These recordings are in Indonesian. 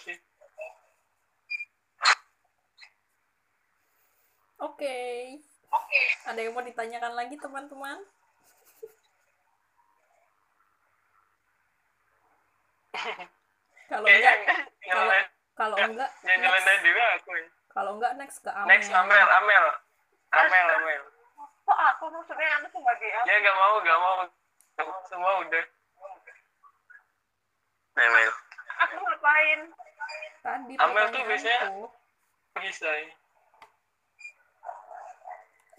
sih. Oke. Oke. Ada yang mau ditanyakan lagi teman-teman? kalau enggak kalau kalau enggak jangan next, juga aku ya. kalau enggak next ke Amel. Next Amel Amel. Amel Amel. Kok aku maksudnya aku sebagai apa ya nggak mau nggak mau. Semua udah. Amel aku ngapain tadi Amel tuh biasanya bisa ya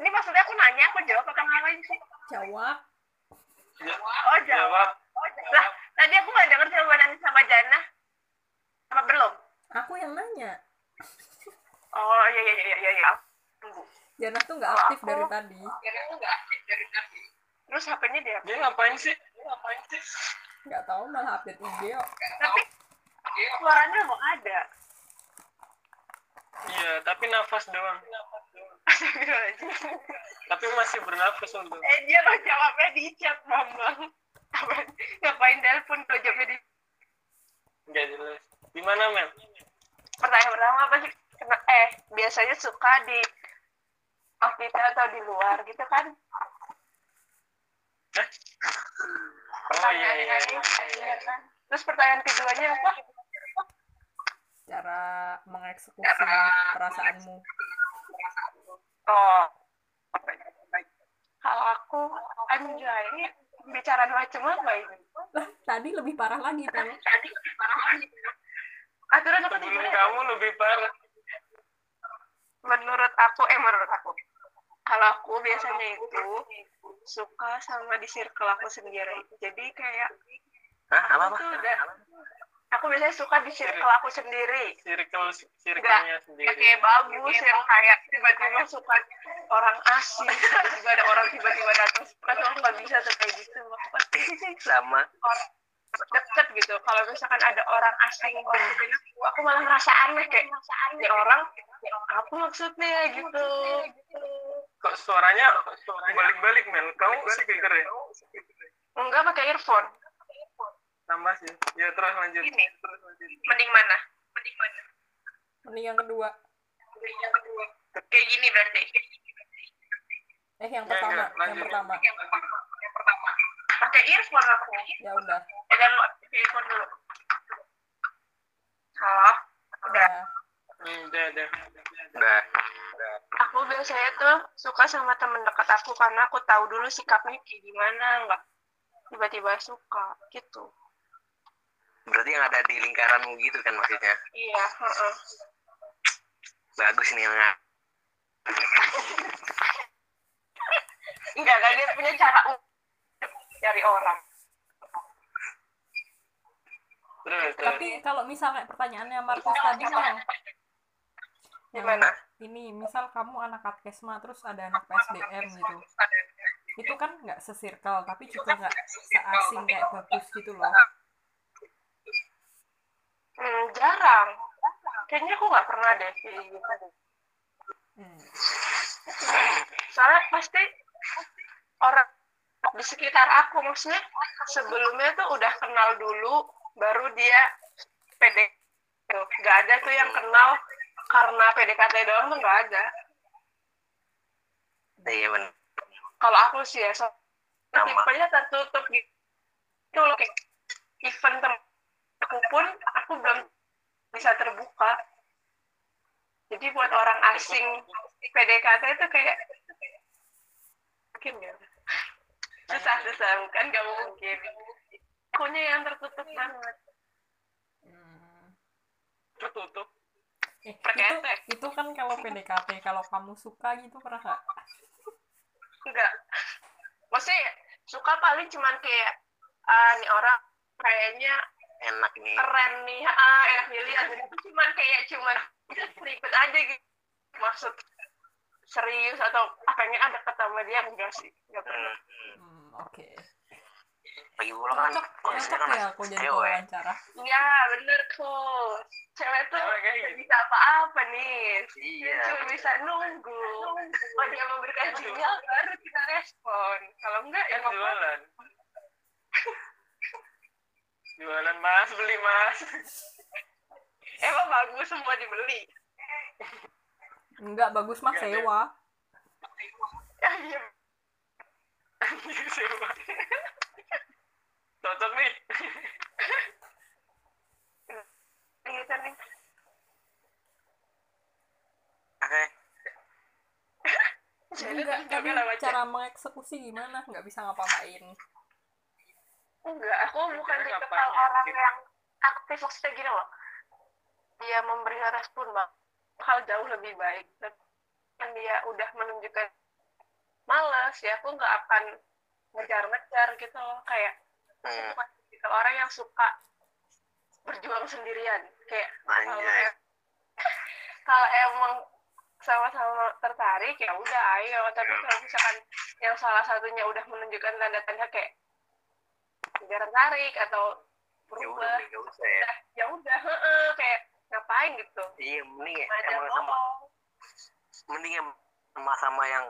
ini maksudnya aku nanya aku jawab apa ngapain sih? Jawab. Oh jawab. oh jawab. Lah tadi aku nggak dengar jawaban sama Jana. Apa belum? Aku yang nanya. Oh iya iya iya iya iya. Tunggu. Jana tuh nggak aktif aku, dari tadi. Jana tuh nggak aktif dari tadi. Terus HP-nya dia dia ngapain sih? Dia ngapain sih? Nggak tahu malah update IG tapi suaranya mau ada. Iya tapi nafas doang. Tapi masih bernafas untuk eh dia lo jawabnya di chat bambang ngapain telepon lo jawabnya di nggak jelas. Gimana Mel? Pertanyaan pertama apa sih? Eh biasanya suka di kita atau di luar gitu kan? Eh? oh iya iya, iya, iya. kan? Terus pertanyaan keduanya apa cara mengeksekusi perasaanmu? Oh kalau aku anjay ini bicara macam apa ini? Lah tadi lebih parah lagi kan tadi lebih parah lagi. Aturan apa sebelum kamu lebih parah? Menurut aku eh menurut aku. Kalau aku biasanya itu suka sama di circle aku sendiri. Jadi kayak Hah, apa apa? Tuh udah, aku biasanya suka di circle aku sendiri. Circle circle-nya sendiri. kayak bagus yang kayak tiba-tiba suka orang asing tiba-tiba ada orang tiba-tiba datang. Suka aku nggak bisa tuh kayak gitu. Sama. Orang deket gitu. Kalau misalkan ada orang asing deketin aku aku malah ngerasa aneh kayak ini orang apa maksudnya? Gitu. Kok suaranya balik-balik men? Kamu speaker ya? Enggak pakai earphone tambah sih. Ya terus lanjut. Ini. Mending mana? Mending mana? Mending yang kedua. Mending yang kedua. Kayak gini berarti. Eh yang pertama yang pertama. Yang pertama pakai earphone aku. Ya udah. Ya kan lu earphone dulu. Halo udah. Hmm, udah udah. Udah. Aku biasanya tuh suka sama temen dekat aku karena aku tahu dulu sikapnya kayak gimana nggak tiba-tiba suka gitu berarti yang ada di lingkaranmu gitu kan maksudnya? Iya uh -uh. bagus nih yang enggak kan dia punya cara cari orang. Tapi kalau misalnya pertanyaannya Markus tadi mah gimana? ini misal kamu anak katkesma terus ada anak PSDM gitu. Itu kan nggak sesirkel tapi juga nggak seasing kayak bagus gitu loh hmm, jarang. Kayaknya aku nggak pernah deh kayak gitu hmm. soalnya pasti orang di sekitar aku maksudnya sebelumnya tuh udah kenal dulu baru dia PD tuh nggak ada tuh yang kenal karena PDKT doang tuh nggak ada. Iya benar. Kalau aku sih ya so tipenya tertutup gitu. Loh kayak event tem aku pun aku belum bisa terbuka. Jadi buat orang asing PDKT itu kayak mungkin ya. Susah susah kan gak mungkin. Akunya yang tertutup banget. Tertutup? Eh, itu, itu kan kalau PDKT kalau kamu suka gitu pernah nggak? Enggak maksudnya suka paling cuman kayak ah nih orang kayaknya enak nih keren nih. Ah enak dilihat itu cuman kayak cuman ribet aja gitu. Maksud serius atau ah, pengen ada ketemu dia enggak sih. Enggak pernah. Hmm, oke. okay. lagi pula kan cocok cocok ya aku jadi wawancara. Iya bener kok cewek tuh gak bisa apa-apa nih. Iya cuma bisa nunggu. Oh dia memberikan sinyal baru kita respon. Kalau enggak ya kan jualan jualan mas beli mas emang bagus semua dibeli Enggak bagus mah Enggak, sewa. ya iya Sewa. Cocok nih. gitu nih Oke. jadi Enggak, tapi cara mengeksekusi gimana? Enggak bisa ngapa-ngapain. Enggak aku bukan tipe orang Cip? yang aktif maksudnya gini loh. Dia memberikan respon bang. Hal jauh lebih baik. Dan dia udah menunjukkan males ya aku nggak akan ngejar-ngejar gitu loh. Kayak Hmm. tipe orang yang suka berjuang sendirian. Kayak kalau Anjay. em- kalau emang sama-sama tertarik ya udah ayo. Tapi kalau misalkan yang salah satunya udah menunjukkan tanda-tanda kayak tidak tertarik atau Ya udah, berubah. Nggak usah ya. ya ya udah heeh, kayak ngapain gitu? Iya, mending ya, emang sama, mending yang sama-sama yang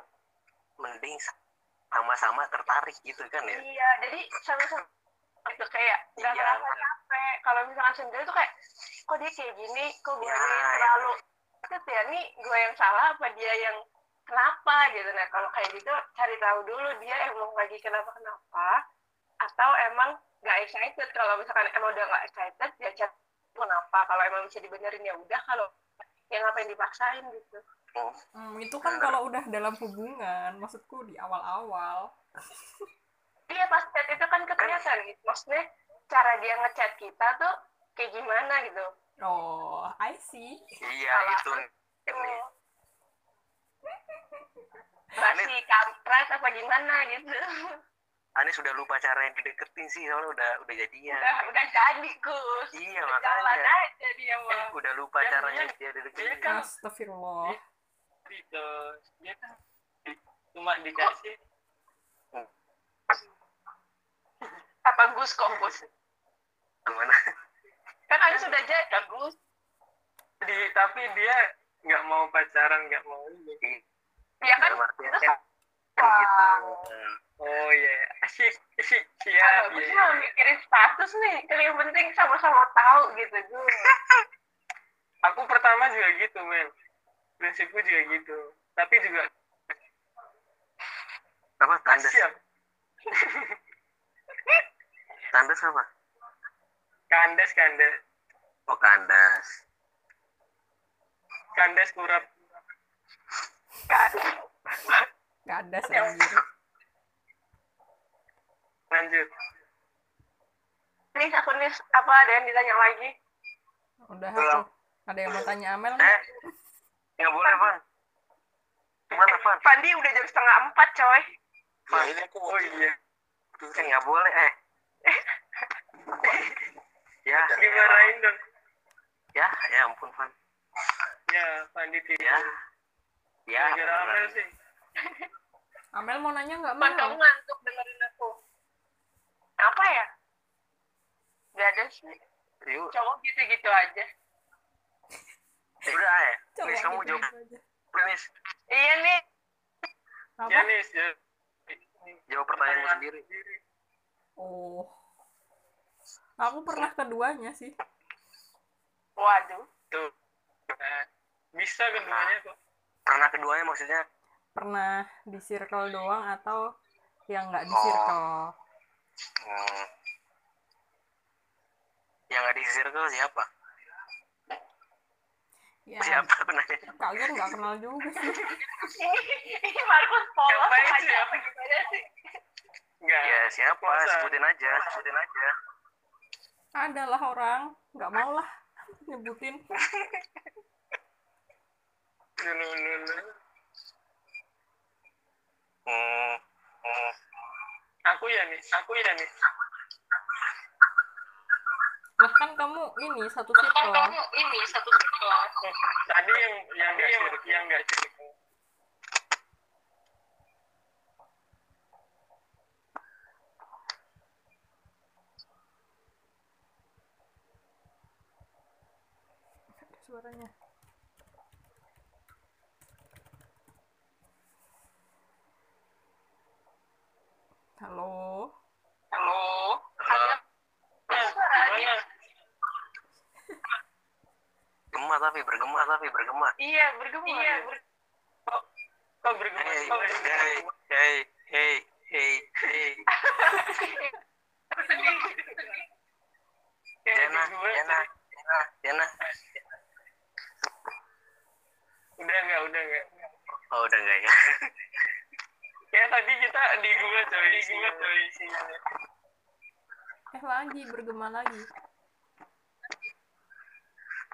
mending sama-sama tertarik gitu kan ya. iya jadi sama-sama gitu kayak nggak Iya. merasa capek. Kalau misalkan sendiri tuh kayak kok dia kayak gini? Kok gue Ya, ini ya. terlalu itu ya? Nih gue yang salah apa dia yang kenapa? Gitu. Nah kalau kayak gitu cari tahu dulu dia emang lagi kenapa kenapa atau emang nggak excited kalau misalkan emang udah nggak excited ya cari kenapa kalau emang bisa dibenerin ya udah kalau yang ngapain dipaksain gitu Hmm. Itu kan kalau udah dalam hubungan, maksudku di awal-awal. Iya pas chat itu kan kelihatan gitu. Maksudnya cara dia ngechat kita tuh kayak gimana gitu. Oh, I see. Iya, itu. Ini. Masih kampret apa gimana gitu. Ani sudah lupa cara yang dideketin sih, soalnya udah udah jadian. Udah udah jadi Gus. Iya, Udah Jalan makanya. aja dia Eh, mah. udah lupa Ya, caranya dia- dia dia kan- Astagfirullah. Gitu. Dia kan di- cuma dikasih Apa Gus kok Gus? Gimana? Kan Anda sudah jadi Gus. di tapi dia nggak mau pacaran nggak mau ini Ya kan artian terus kan kan gitu. Oh iya asik asik iya, mah iya. mikirin status nih. Kan yang penting sama-sama tahu gitu Gus. aku pertama juga gitu men prinsipku juga gitu tapi juga Apa tandas? siap Tandas apa? kandas kandas Oh, kandas. kandas kurap Kan. Gak ada anjir. Lanjut Nih aku nih apa ada yang ditanya lagi? Udah Belum. aku. Ada yang mau tanya Amel? Eh, nggak boleh, Van. Gimana, Van? Pandi udah jam setengah empat coy. Van, ini aku oh iya Eh, nggak boleh, eh. ya, dimarahin dong ya, ya ampun, Van. ya Pandi Ya, tidur ya. gara Amel sih Amel mau nanya nggak Man, kamu mau? ngantuk dengerin aku. Apa ya? Gak ada sih. Yuk, Cowok gitu-gitu aja. udah, eh. Coba Nis, kamu gitu jawab, aja. Nis. Iya nih. Apa? ya nih ya. Jawab pertanyaanmu sendiri. Oh. Aku pernah keduanya sih. Waduh. tuh Nah, bisa keduanya kok Pernah keduanya maksudnya? Pernah di circle doang atau yang nggak di Oh. Hmm. Yang nggak di circle siapa? Ya, Siapa penanya? kalian nggak kenal juga sih. Ini Markus polos Ngapain aja sih? apa gimana sih? enggak Ya siapa? Masa? Sebutin aja, sebutin aja. Adalah orang, nggak mau lah nyebutin. Dulu. Hmm. hmm. Aku ya nih aku ya nih Lah kan kamu ini satu circle. ini satu circle. Tadi yang yang nggak circle yang nggak circle suaranya. Halo. Halo. Nah, Ada suaranya. gimana tapi bergema. Iya, bergema. Iya, ber kok bergema Hey, kok hey, bergema hey, hey, hey, hey. Jana, gue Jana, Jana, Jana. udah enggak udah enggak Oh, udah enggak ya? Kayak tadi kita di gue coy. Di gue coy. Isinya eh lagi bergema lagi.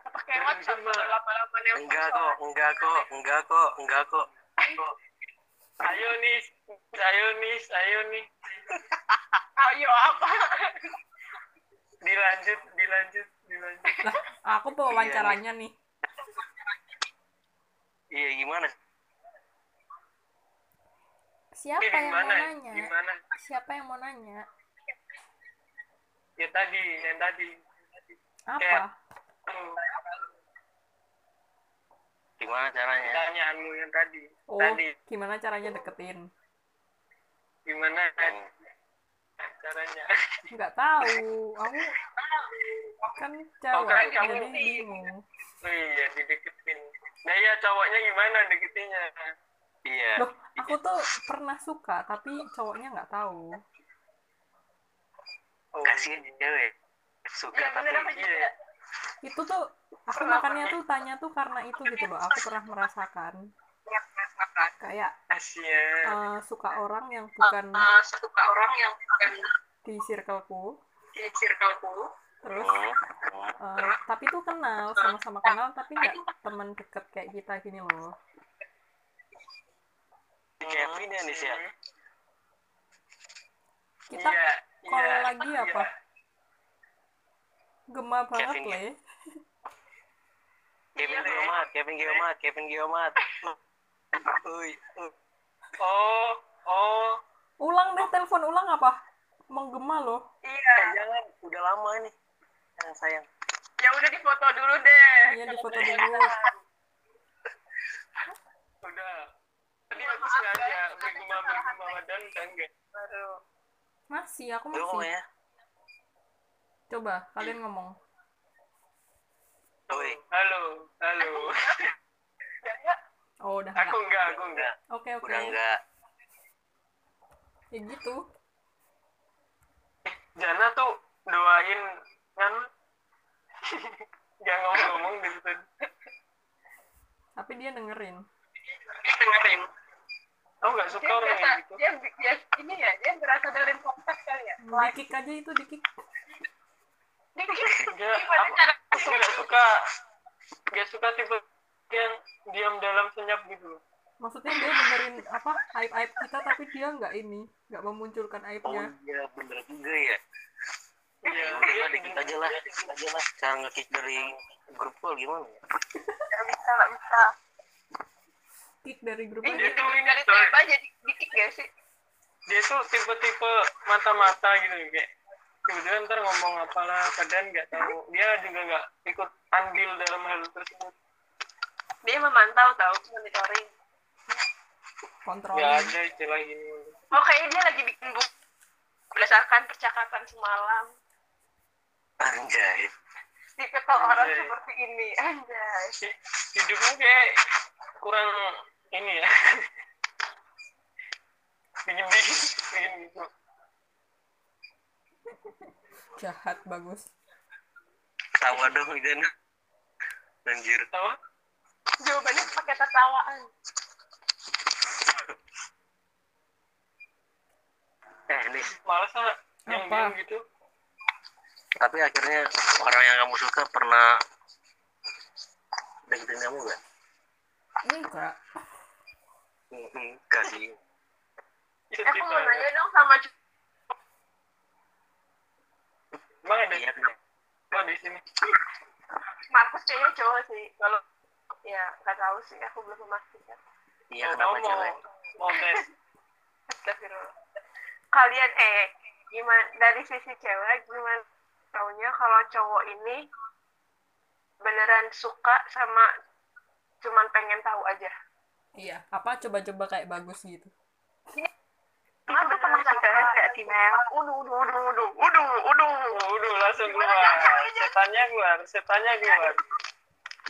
Pakai WhatsApp lama-lama yang Enggak kok, enggak kok, enggak kok, enggak kok. ayo nih ayo nih ayo nih Ayo apa? dilanjut dilanjut dilanjut. Lah aku pewawancaranya nih. Iya, gimana? Siapa yang mau nanya? Gimana? Siapa yang mau nanya? Ya tadi yang tadi. Apa? Kayak- Gimana caranya? pertanyaanmu yang tadi. Oh tadi. gimana caranya deketin? Gimana? Caranya. Nggak tahu. Aku kan cewek kan kamu jadi bingung. Oh iya dideketin. Nah iya cowoknya gimana deketinnya Iya. loh aku tuh pernah suka tapi cowoknya nggak tahu. Oh Kasihan cewek. Suka Iya, tapi bener apa iya. itu tuh aku makanya tuh tanya tuh karena itu gitu loh aku pernah merasakan. Kayak eh, suka orang yang bukan Uh, suka orang yang bukan di circleku. di circleku. terus hmm. eh, tapi tuh kenal sama-sama kenal tapi nggak teman deket kayak kita gini loh Kevin ya nih sih ya. kita iya kalau iya. lagi apa? Gema banget Kevin, le Kevin Geomat, Kevin Geomat, Kevin Geomat. Oh oh. Ulang deh telepon ulang apa? Menggema loh. Iya. Eh, jangan, udah lama ini. Sayang, sayang. Ya udah difoto dulu deh. iya di foto dulu. Udah aku sengaja bergema bergema dan kan enggak Aduh. masih aku Lu ngomong masih ya. coba kalian ngomong. Uy, halo halo. Oh udah aku enggak enggak aku enggak oke oke. Udah enggak. ya gitu. Jana tuh doain kan? Gak ngomong-ngomong gitu tapi dia dengerin. Dengerin. Aku gak suka Dia orang kayak gitu dia, dia, ini ya, dia berasa dengerin podcast kali ya. di kick aja itu di kick Dia aku, cara aku tuh gak suka Gak suka tipe yang diam dalam senyap gitu loh maksudnya dia dengerin apa aib aib kita tapi dia nggak ini nggak memunculkan Oh aibnya iya, bener juga ya. Iya, lah, dikit aja lah, dikit aja lah. Cara nge-kick dari grup call gimana ya? Nggak bisa, nggak bisa. Kick dari grup Ini Dia tuh ini dari jadi dikit gak sih? Dia tuh tipe-tipe mata-mata gitu Kayak kemudian ntar ngomong apalah padahal nggak tahu dia juga nggak ikut andil dalam hal tersebut Dia memantau tahu, monitoring. kontrol nggak ada istilah gini Oh kayaknya dia lagi bikin buku berdasarkan percakapan semalam. Anjay. Diketok orang seperti ini, anjay. Hi- hidupmu kayak kurang ini ya bikin bikin bikin gitu jahat bagus Tawa dong, Idan. Anjir. tahu Jawabannya pakai tertawaan. Eh, nih. malas diam gitu Tapi akhirnya orang yang kamu suka pernah deketin kamu gak? enggak Hmm, kasih. itu Eh, aku mau nanya dong sama emang ada Iya, kenapa? apa di sini Markus kayaknya cowok sih. Kalau ya nggak tahu sih, aku belum memastikan. Iya, Mau kenapa mau cewek? mau tes. Kalian eh gimana dari sisi cewek gimana taunya kalau cowok ini beneran suka sama cuman pengen tahu aja. Iya apa coba-coba kayak bagus gitu Emang beneran suka kayak Timel. Uduh, uduh, uduh, uduh, uduh, uduh. udah langsung Gimana keluar setannya keluar setannya keluar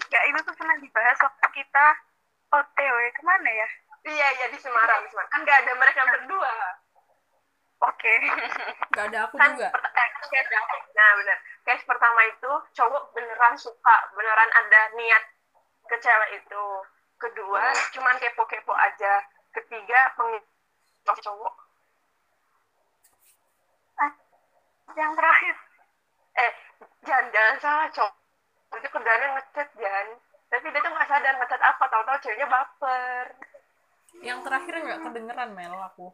Enggak, itu tuh pernah dibahas waktu kita OTW ke mana ya? Iya, iya di Semarang, di Semarang. Kan nggak ada mereka berdua. Oke. Gak ada aku Kan juga. per- eh, nah benar. Case pertama itu cowok beneran suka, beneran ada niat ke cewek itu. Kedua, cuman kepo-kepo aja. Ketiga, pengin cowok. Yang terakhir. Eh, jangan jangan salah cowok. Itu kerjanya ngechat Jan. Tapi dia tuh nggak sadar ngechat apa, tahu-tahu ceweknya baper. Yang terakhir nggak kedengeran Mel aku.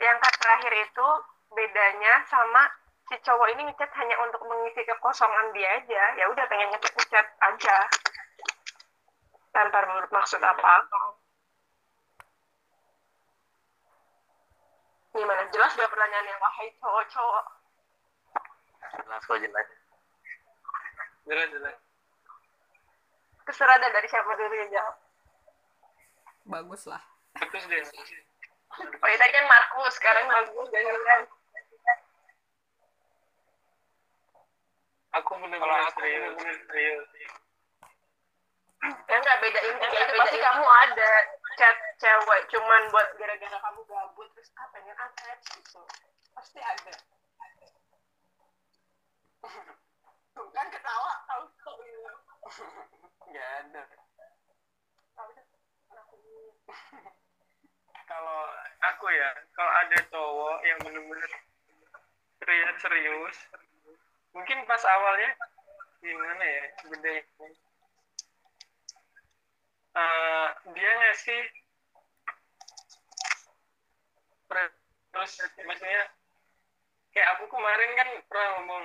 yang terakhir itu bedanya sama si cowok ini ngechat hanya untuk mengisi kekosongan dia aja ya udah pengen ngechat ngechat aja tanpa bermaksud apa-apa gimana? Jelas gak pertanyaannya wahai cowok-cowok jelas kok jelas. Jelas jelas. Terserah dari siapa dulu yang jawab. Bagus lah. bagus deh. Oh ya tadi kan Markus sekarang Markus jangan kan aku bener-bener serius. serius ya nggak bedain tiga itu pasti kamu ada chat cewek cuman buat gara-gara kamu gabut terus ah pengen attach gitu. Pasti ada. Tuh kan ketawa tahu kok gitu. Nggak ada. Kalau aku ya kalau ada cowok yang bener-bener terlihat serius mungkin pas awalnya gimana ya bedanya Eh, dia ngasih terus maksudnya kayak aku kemarin kan pernah ngomong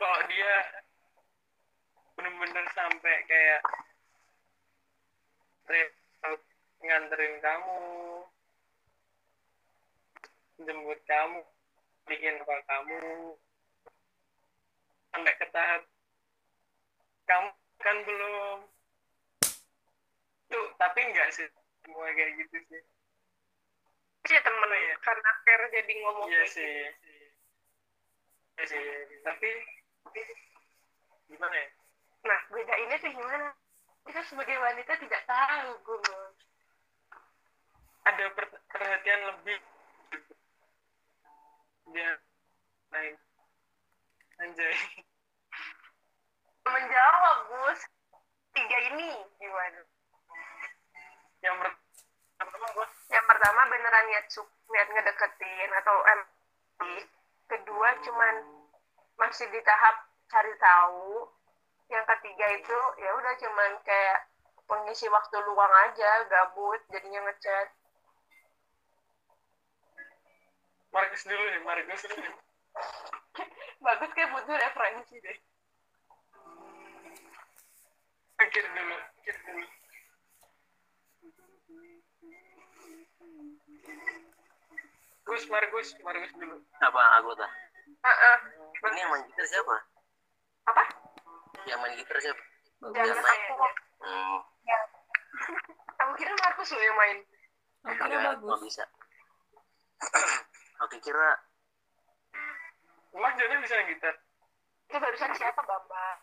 kalau dia bener-bener sampai kayak nganterin kamu jemput kamu bikin apa kamu sampai ke tahap kamu kan belum tuh tapi enggak sih semua kayak gitu sih. Sih temen Iya. karena care jadi ngomong iya sih. gitu. iya sih. Tapi tapi gimana ya? Nah bedainnya tuh gimana? Kita sebagai wanita tidak tahu Gus ada per- perhatian lebih. Dia lain. Anjay. Menjawab Gus. Tiga ini gimana yang per- pertama gua yang pertama beneran niat niat ngedeketin atau em kedua cuman masih di tahap cari tahu. Yang ketiga itu ya udah cuman kayak pengisi waktu luang aja gabut jadinya ngechat. Markus dulu nih Markus dulu bagus kayak butuh referensi deh Gus Markus Markus dulu. Apa anggota Heeh. ini yang main gitar siapa? Apa? Yang main gitar siapa? Jangan Yang aku. hmm, aku kira Markus lo yang main. Aku kira enggak, bagus. nggak bisa. Oke kira Mas Joni bisa main gitar. Itu barusan siapa Bambang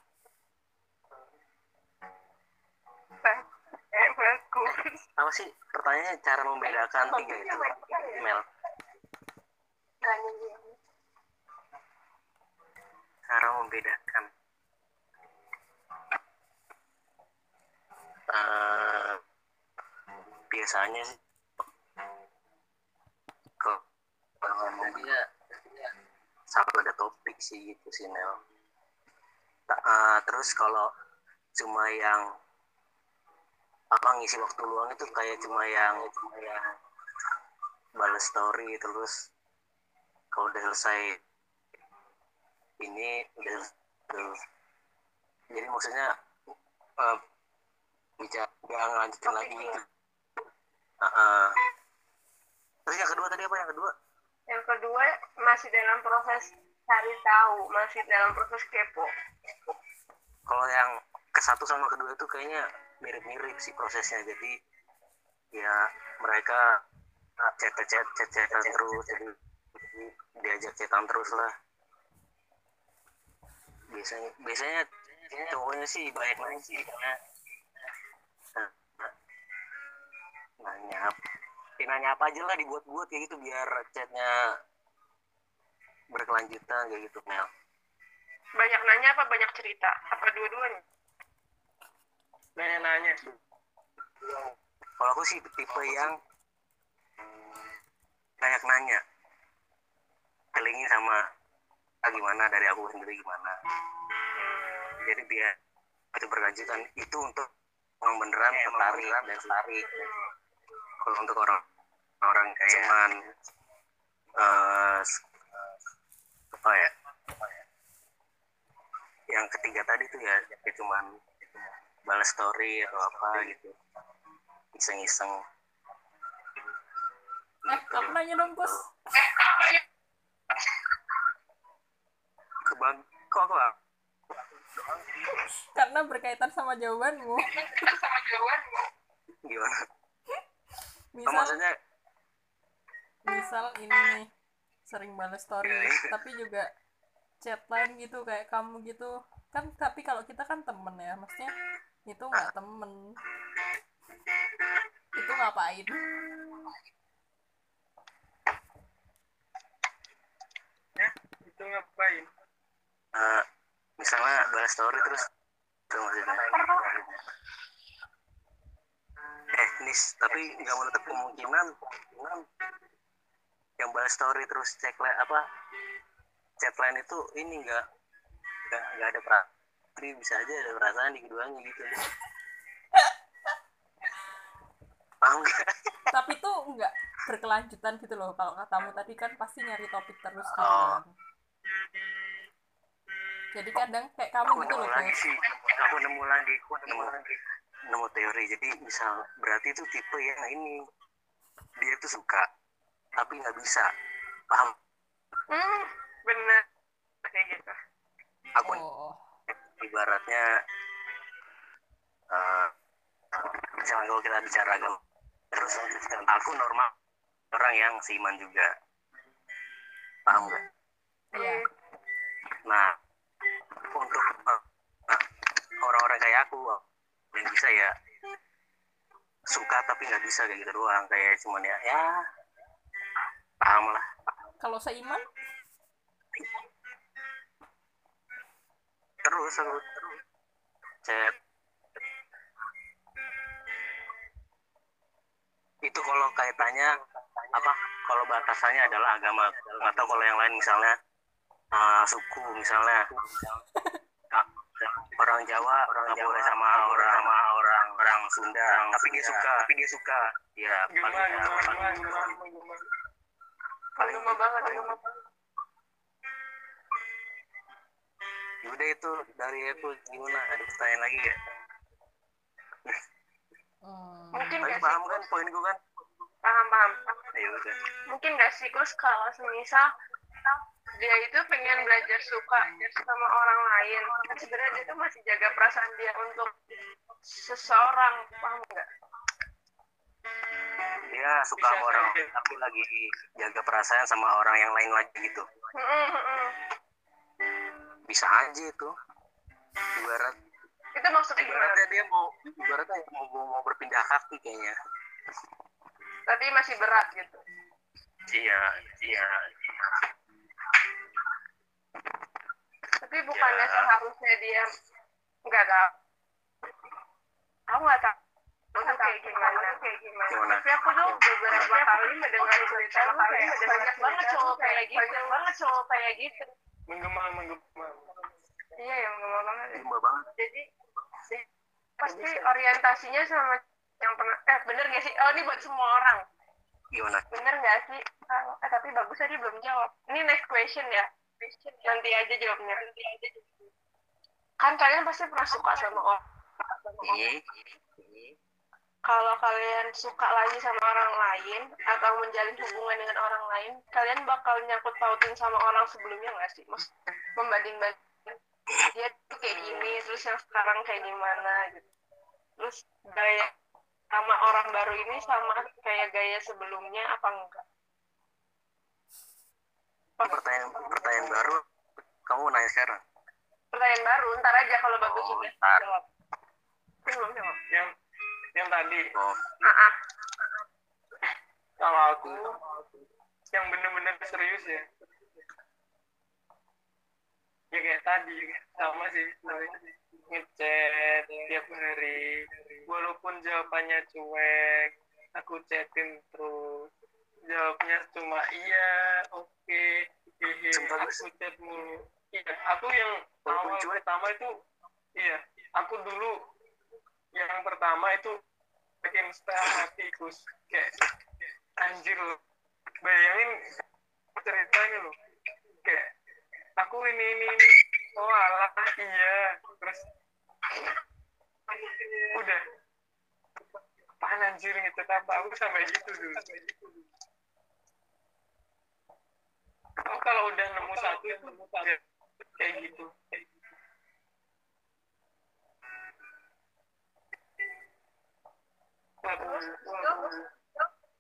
Ba- eh bagus. Apa sih pertanyaannya? Cara membedakan tiga itu? Mel Tanya dia. Cara membedakan. Eh, biasanya sih kok kalau ngomong dia selalu ada topik sih gitu sih Nel. Eh, terus kalau cuma yang apa ngisi waktu luang itu kayak cuma yang cuma yang balas story terus kalau udah selesai ini udah udah- jadi maksudnya eh, bicara nggak ngelanjutin lagi? Ah, ah. terus yang kedua tadi apa? Yang kedua? Yang kedua masih dalam proses cari tahu masih dalam proses kepo. Kalau yang ke satu sama kedua itu kayaknya mirip-mirip sih prosesnya. Jadi ya mereka chat chat chat chatan terus jadi diajak chatan terus lah biasanya biasanya cowoknya sih banyak nanya sih karena nah, nanya apa ya, nanya apa aja lah dibuat-buat kayak gitu biar chatnya berkelanjutan kayak gitu Mel Banyak nanya apa banyak cerita? Apa dua-duanya? nanya-nanya kalau aku sih tipe yang banyak nanya kelingin sama ah, gimana? Dari aku sendiri gimana? Jadi biar itu berkelanjutan. Itu untuk orang beneran tertarik dan tertarik. Kalau untuk orang orang kayak cuman eh, s- apa ya? Yang ketiga tadi tuh ya, ya cuman balas story atau apa gitu. Iseng-iseng. Eh aku nanya dong Kus kebag kok aku karena berkaitan sama jawabanmu. Gimana? Oh, misal maksudnya misal ini nih sering balas story tapi juga chat lain gitu kayak kamu gitu. Kan tapi kalau kita kan temen ya maksudnya itu nggak temen. Itu ngapain itu ngapain eh, misalnya balas story terus itu maksudnya eh? Nis tapi nggak menutup kemungkinan yang balas story terus cek apa chat line itu ini nggak nggak nggak ada perasaan jadi bisa aja ada perasaan di keduanya gitu. Paham nggak tapi tuh nggak berkelanjutan gitu loh kalau katamu tadi kan pasti nyari topik terus gitu Oh. kan jadi kadang kayak kamu aku gitu nemu loh lagi sih. Aku nemu lagi aku nemu lagi. Nemu teori. Jadi misal berarti itu tipe yang ini. Dia tuh suka tapi nggak bisa. Paham? Hmm, bener. Kayak gitu. aku oh ibaratnya eh misalnya kalau kita bicara agama terus aku normal orang yang seiman juga. Paham nggak? Iya. Nah untuk orang-orang kayak aku yang bisa ya. Suka tapi nggak bisa kayak gitu doang kayak cuman ya ya paham lah. Kalau seiman? Terus aku terus. Chat itu kalau kaitannya apa? Kalau batasannya adalah agama. Atau kalau yang lain misalnya eh, suku misalnya orang Jawa orang Jawa sama orang sama orang orang Sunda tapi dia suka tapi dia suka ya gimana paling gimana paling- gimana gimana paling banget, banget. udah itu dari aku gimana ada pertanyaan lagi gak? hmm. Mungkin Tapi gak sih, paham kan poin gue kan? paham, paham. Ya udah. Mungkin gak sih, Kus, kalau semisal dia itu pengen belajar suka sama orang lain. Kan sebenarnya dia tuh masih jaga perasaan dia untuk seseorang, paham nggak? Dia suka sama orang tapi lagi jaga perasaan sama orang yang lain lagi gitu. Bisa aja itu. Ibarat Itu maksudnya ibaratnya dia mau ibaratnya mau mau, mau berpindah kaki kayaknya. Tapi masih berat gitu. Iya, iya. Tapi bukannya Ya. seharusnya dia nggak tahu. Aku nggak tahu. Itu kayak gimana? Kayak gimana? Gimana? Tapi aku tuh beberapa kali mendengar cerita lu kayak banyak banget cowok kayak gitu. Banyak banget cowok kayak gitu. menggema menggema Iya yang ngomong banget. ya. Lima banget. Jadi si- pasti orientasinya sama yang pernah eh bener gak sih? Oh ini buat semua orang. Gimana? Bener gak sih? Ah, eh, tapi bagus tadi belum jawab. Ini next question ya. Nanti aja jawabnya. Kan kalian pasti pernah suka sama orang. Iya. Kalau kalian suka lagi sama orang lain atau menjalin hubungan dengan orang lain, kalian bakal nyangkut pautin sama orang sebelumnya nggak sih? Mas, membanding-banding dia tuh kayak gini, terus yang sekarang kayak gimana gitu. Terus gaya sama orang baru ini sama kayak gaya sebelumnya apa enggak? Pertanyaan pertanyaan baru? Kamu nanya sekarang. pertanyaan baru ntar aja kalau bagus Oh, sudah ntar. jawab. Belum jawab. Yang yang tadi. Oh, ah ah. kalau aku yang bener-bener serius ya. Ya kayak tadi sama sih. Ngechat tiap hari. Walaupun jawabannya cuek aku chatin terus jawabnya cuma iya oke. Hehe Sumpah, aku chat mulu. Iya aku yang awal cuek. pertama itu iya aku dulu yang pertama itu bikin setengah mati Gus. Kayak anjir loh. Bayangin ceritanya loh. Kayak aku ini ini ini. Oh alah iya. Terus udah. Apaan anjir gitu apa? Aku sampai gitu dulu oh kalau udah nemu satu itu ya, kayak gitu.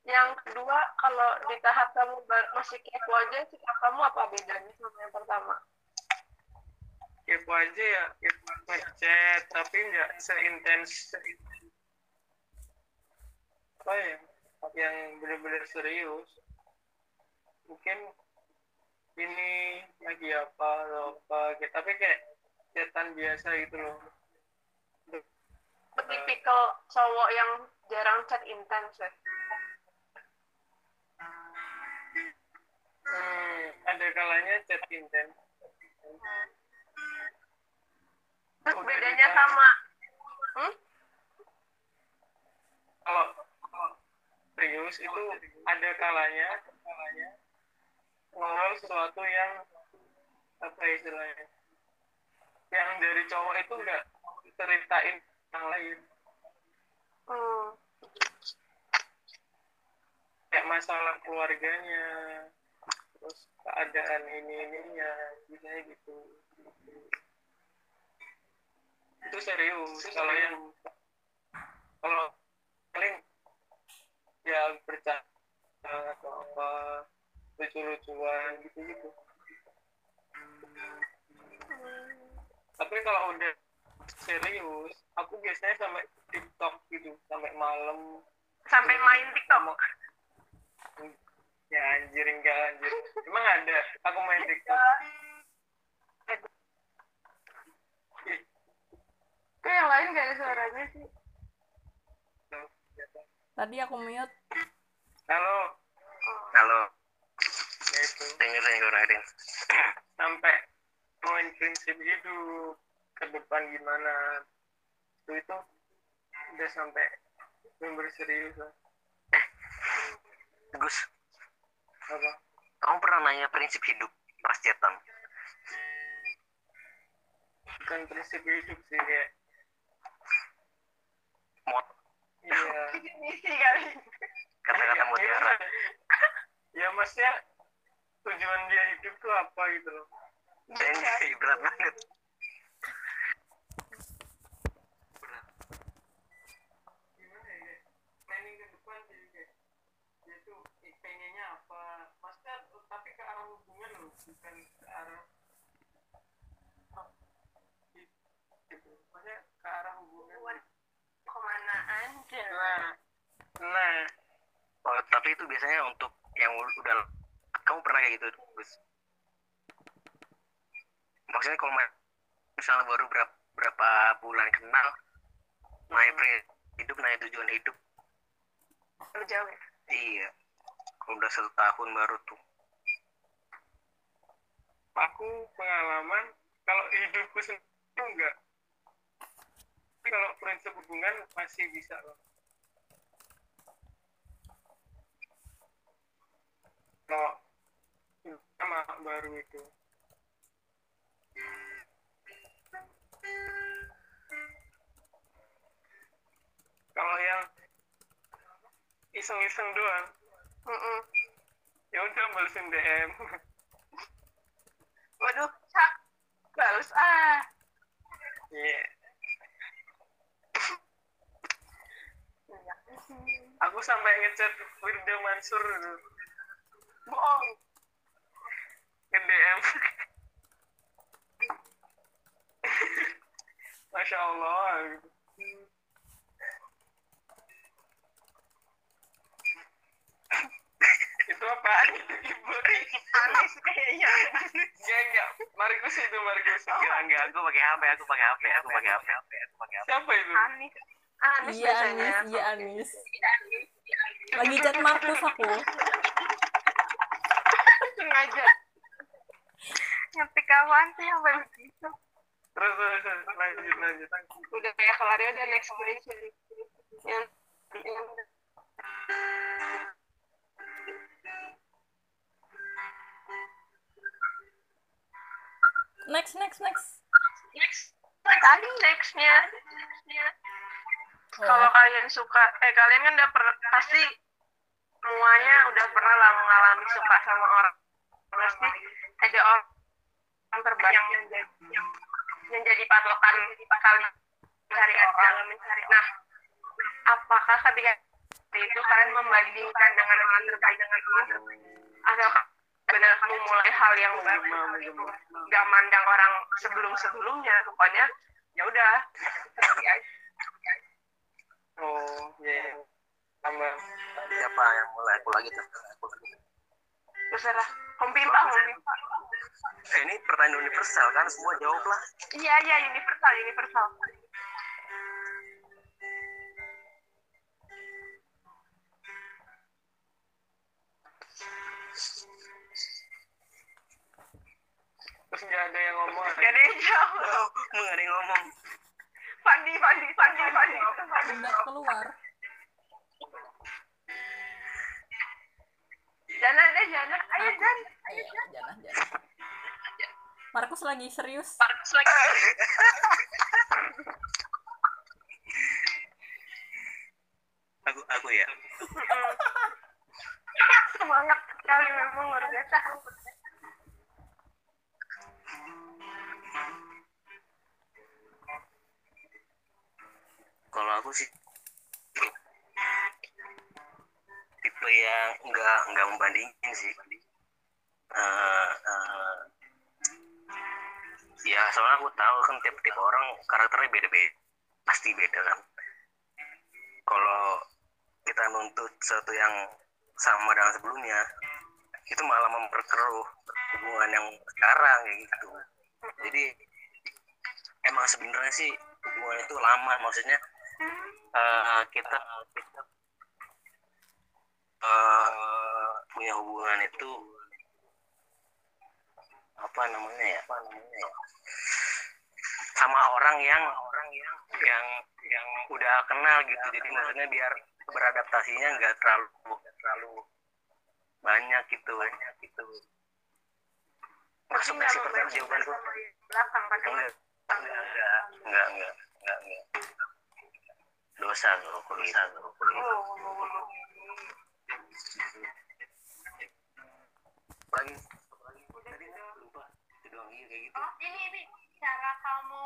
Yang kedua kalau di tahap kamu masih kepo aja sikap kamu apa bedanya sama yang pertama? Kepo aja ya ngechat tapi nggak seintens. Apa ya yang benar-benar serius? Mungkin ini lagi apa atau apa gitu. tapi kayak chatan biasa gitu loh tipikal cowok yang jarang chat intens ya hmm, ada kalanya chat intens terus Udah bedanya ditanya. sama hmm? kalau serius itu ada kalanya kalanya ngobrol sesuatu yang apa istilahnya yang dari cowok itu enggak ceritain yang lain Hmm. kayak masalah keluarganya terus keadaan ini ininya biasanya gitu itu serius kalau yang kalau paling ya bercanda atau apa lucu-lucuan gitu gitu tapi kalau udah serius aku biasanya sampai TikTok gitu sampai malam. Sampai main TikTok? Ya anjir enggak anjir. Emang ada? Aku main TikTok. Ih, kok yang lain gak ada suaranya sih. Tadi aku mute. halo. Halo, itu dengerin sampai poin prinsip hidup ke depan gimana? Itu itu udah sampai bener serius lah Gus, apa? Kamu pernah nanya prinsip hidup pas chatan? bukan prinsip hidup sih kayak Mot, iya. Misi kali. Kata-kata Ya, mutiara. gimana? ya maksudnya tujuan dia hidup tuh apa gitu loh. Ini berat banget. gimana ya? Planning ke depan sih kayak dia tuh pengennya apa? Maksudnya tapi ke arah hubungan loh bukan ke arah maksudnya ke arah hubungan ke mana aja? Nah nah. Oh, tapi itu biasanya untuk yang udah kamu pernah kayak gitu, Gus? Maksudnya kalau ma- misalnya baru berapa, berapa bulan kenal, nanya prinsip hidup, nanya tujuan hidup, Lu jauh ya iya. Kalau udah satu tahun baru tuh. aku pengalaman kalau hidupku sendiri enggak tapi kalau prinsip hubungan masih bisa loh kalau sama baru itu. Kalau yang iseng-iseng doang ya udah balesin DM waduh sak balas ah. Iya. Aku sampai ngechat Firda Mansur dulu. bohong Ke DM. masya Allah itu apa Anis kayaknya. enggak enggak Markus itu Markus enggak enggak aku pakai HP aku pakai HP aku pakai HP aku pakai HP siapa itu Anis. Anis iya biasanya. Anis iya Anis lagi chat Markus aku Sengaja. Ngetik kawan sih sampai begitu. terus terus terus. lanjut lanjut Udah kayak kelarnya udah next question. Yang, yang next next next next tadi nextnya kalau kalian suka eh kalian kan udah per, pasti semuanya udah pernah lah mengalami suka sama orang pasti ada orang terbaik yang menjadi yang menjadi patokan kalian mencari dalam mencari nah apakah ketika itu kalian membandingkan dengan orang terbaik? Dengan orang terbaik atau benar memulai hal yang baru gitu gak mandang orang sebelum sebelumnya pokoknya ya udah oh iya sama. Siapa yang mulai? Aku lagi tuh aku lagi. Terserah. Kompimpa kompimpa eh, ini pertanyaan universal kan? Semua jawab lah. Iya iya universal universal. Terus nggak ada yang ngomong. Gak ada yang jawab. Oh nggak ada yang ngomong. Fandi Fandi Fandi Fandi udah keluar. Jana deh Jana. Ayo Jan ayo jangan jangan Markus lagi serius. Markus lagi aku aku ya? Semangat sekali memang luar biasa. Kalau aku sih tipe yang nggak nggak membandingin sih. Eh, eh, ya soalnya aku tahu kan tiap-tiap orang karakternya beda-beda. Pasti beda kan. Kalau kita nuntut sesuatu yang sama dengan sebelumnya itu malah memperkeruh hubungan yang sekarang kayak gitu. Jadi emang sebenarnya sih hubungan itu lama. Maksudnya eh, kita kita eh, punya hubungan itu apa namanya ya? Apa namanya ya? Sama orang yang orang yang yang yang udah kenal gitu. Jadi maksudnya biar beradaptasinya nggak terlalu nggak terlalu banyak gitu. Banyak gitu. Masuk nggak sih pertanyaan jawaban? tuh belakang kan enggak enggak enggak enggak enggak enggak. Enggak dosa kalau kuliah kalau kuliah lagi lagi tadi lupa itu doang iya kayak gitu. Oh, ini ini cara kamu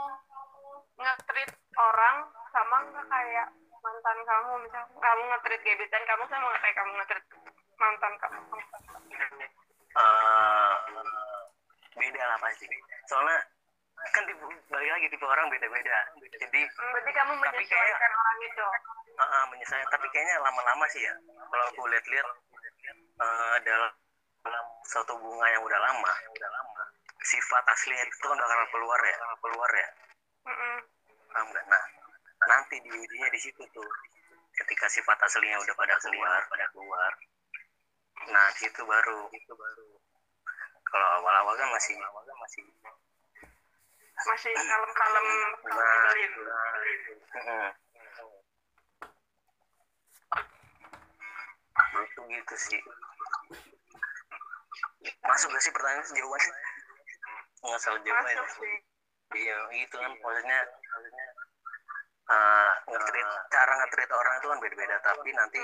nge-treat orang sama nggak kayak mantan kamu? Misalnya kamu nge-treat gebetan kamu sama nggak kayak kamu nge-treat mantan kamu? Eh beda lah pasti. Soalnya kan tipe, balik lagi tipe orang beda-beda. Jadi berarti kamu menyesuaikan orang itu? Uh, uh, menyesuaikan. Tapi kayaknya lama-lama sih ya. Kalau aku lihat-lihat uh, dalam dalam suatu bunga yang udah lama yang udah lama sifat aslinya itu kan bakal keluar ya keluar ya. Mm-mm. paham nggak? Nah nanti di ujungnya di situ tuh ketika sifat aslinya udah pada keluar pada keluar. Nah di situ baru itu baru. Kalau awal-awal kan masih awal kan masih masih kalem-kalem nah, nyebelin. nah, itu gitu sih. Masuk gak sih pertanyaan? Jawabannya nggak salah sih. Iya itu kan maksudnya maksudnya uh, ngetrit cara ngetrit orang itu kan beda-beda tapi nanti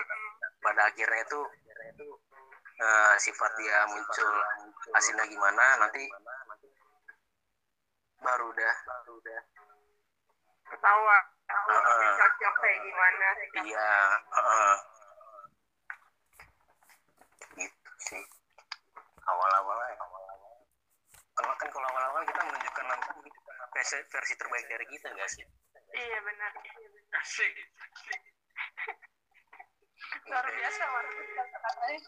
pada akhirnya itu uh, sifat dia muncul hasilnya gimana nanti baru dah baru dah ketawa Heeh. cocok kayak gimana iya uh, gitu sih. Awal-awalnya kalau kan kalau awal-awal kita menunjukkan versi, versi terbaik dari kita nggak sih? Iya benar. Asik. Luar biasa Markus kata-katanya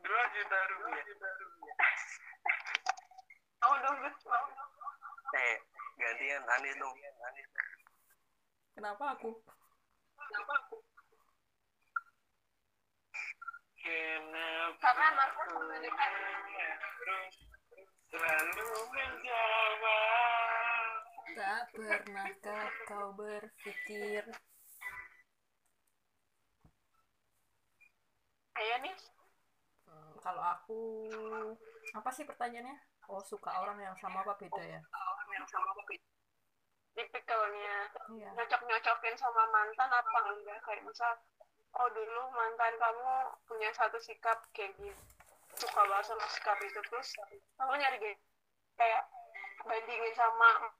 dua juta rupiah mau dong mau. Dong. eh gantian Anis dong kenapa aku? Kenapa karena Markus harus selalu menjawab tak pernahkah kau berpikir. Ayo nih Hmm, kalau aku apa sih pertanyaannya? Oh suka orang yang sama apa beda ya? Orang yang sama kopi tipikalnya iya. nyocok nyocokin sama mantan apa enggak? Kayak misal oh dulu mantan kamu punya satu sikap kayak gitu suka banget sama sikap itu terus kamu nyari ge- kayak bandingin sama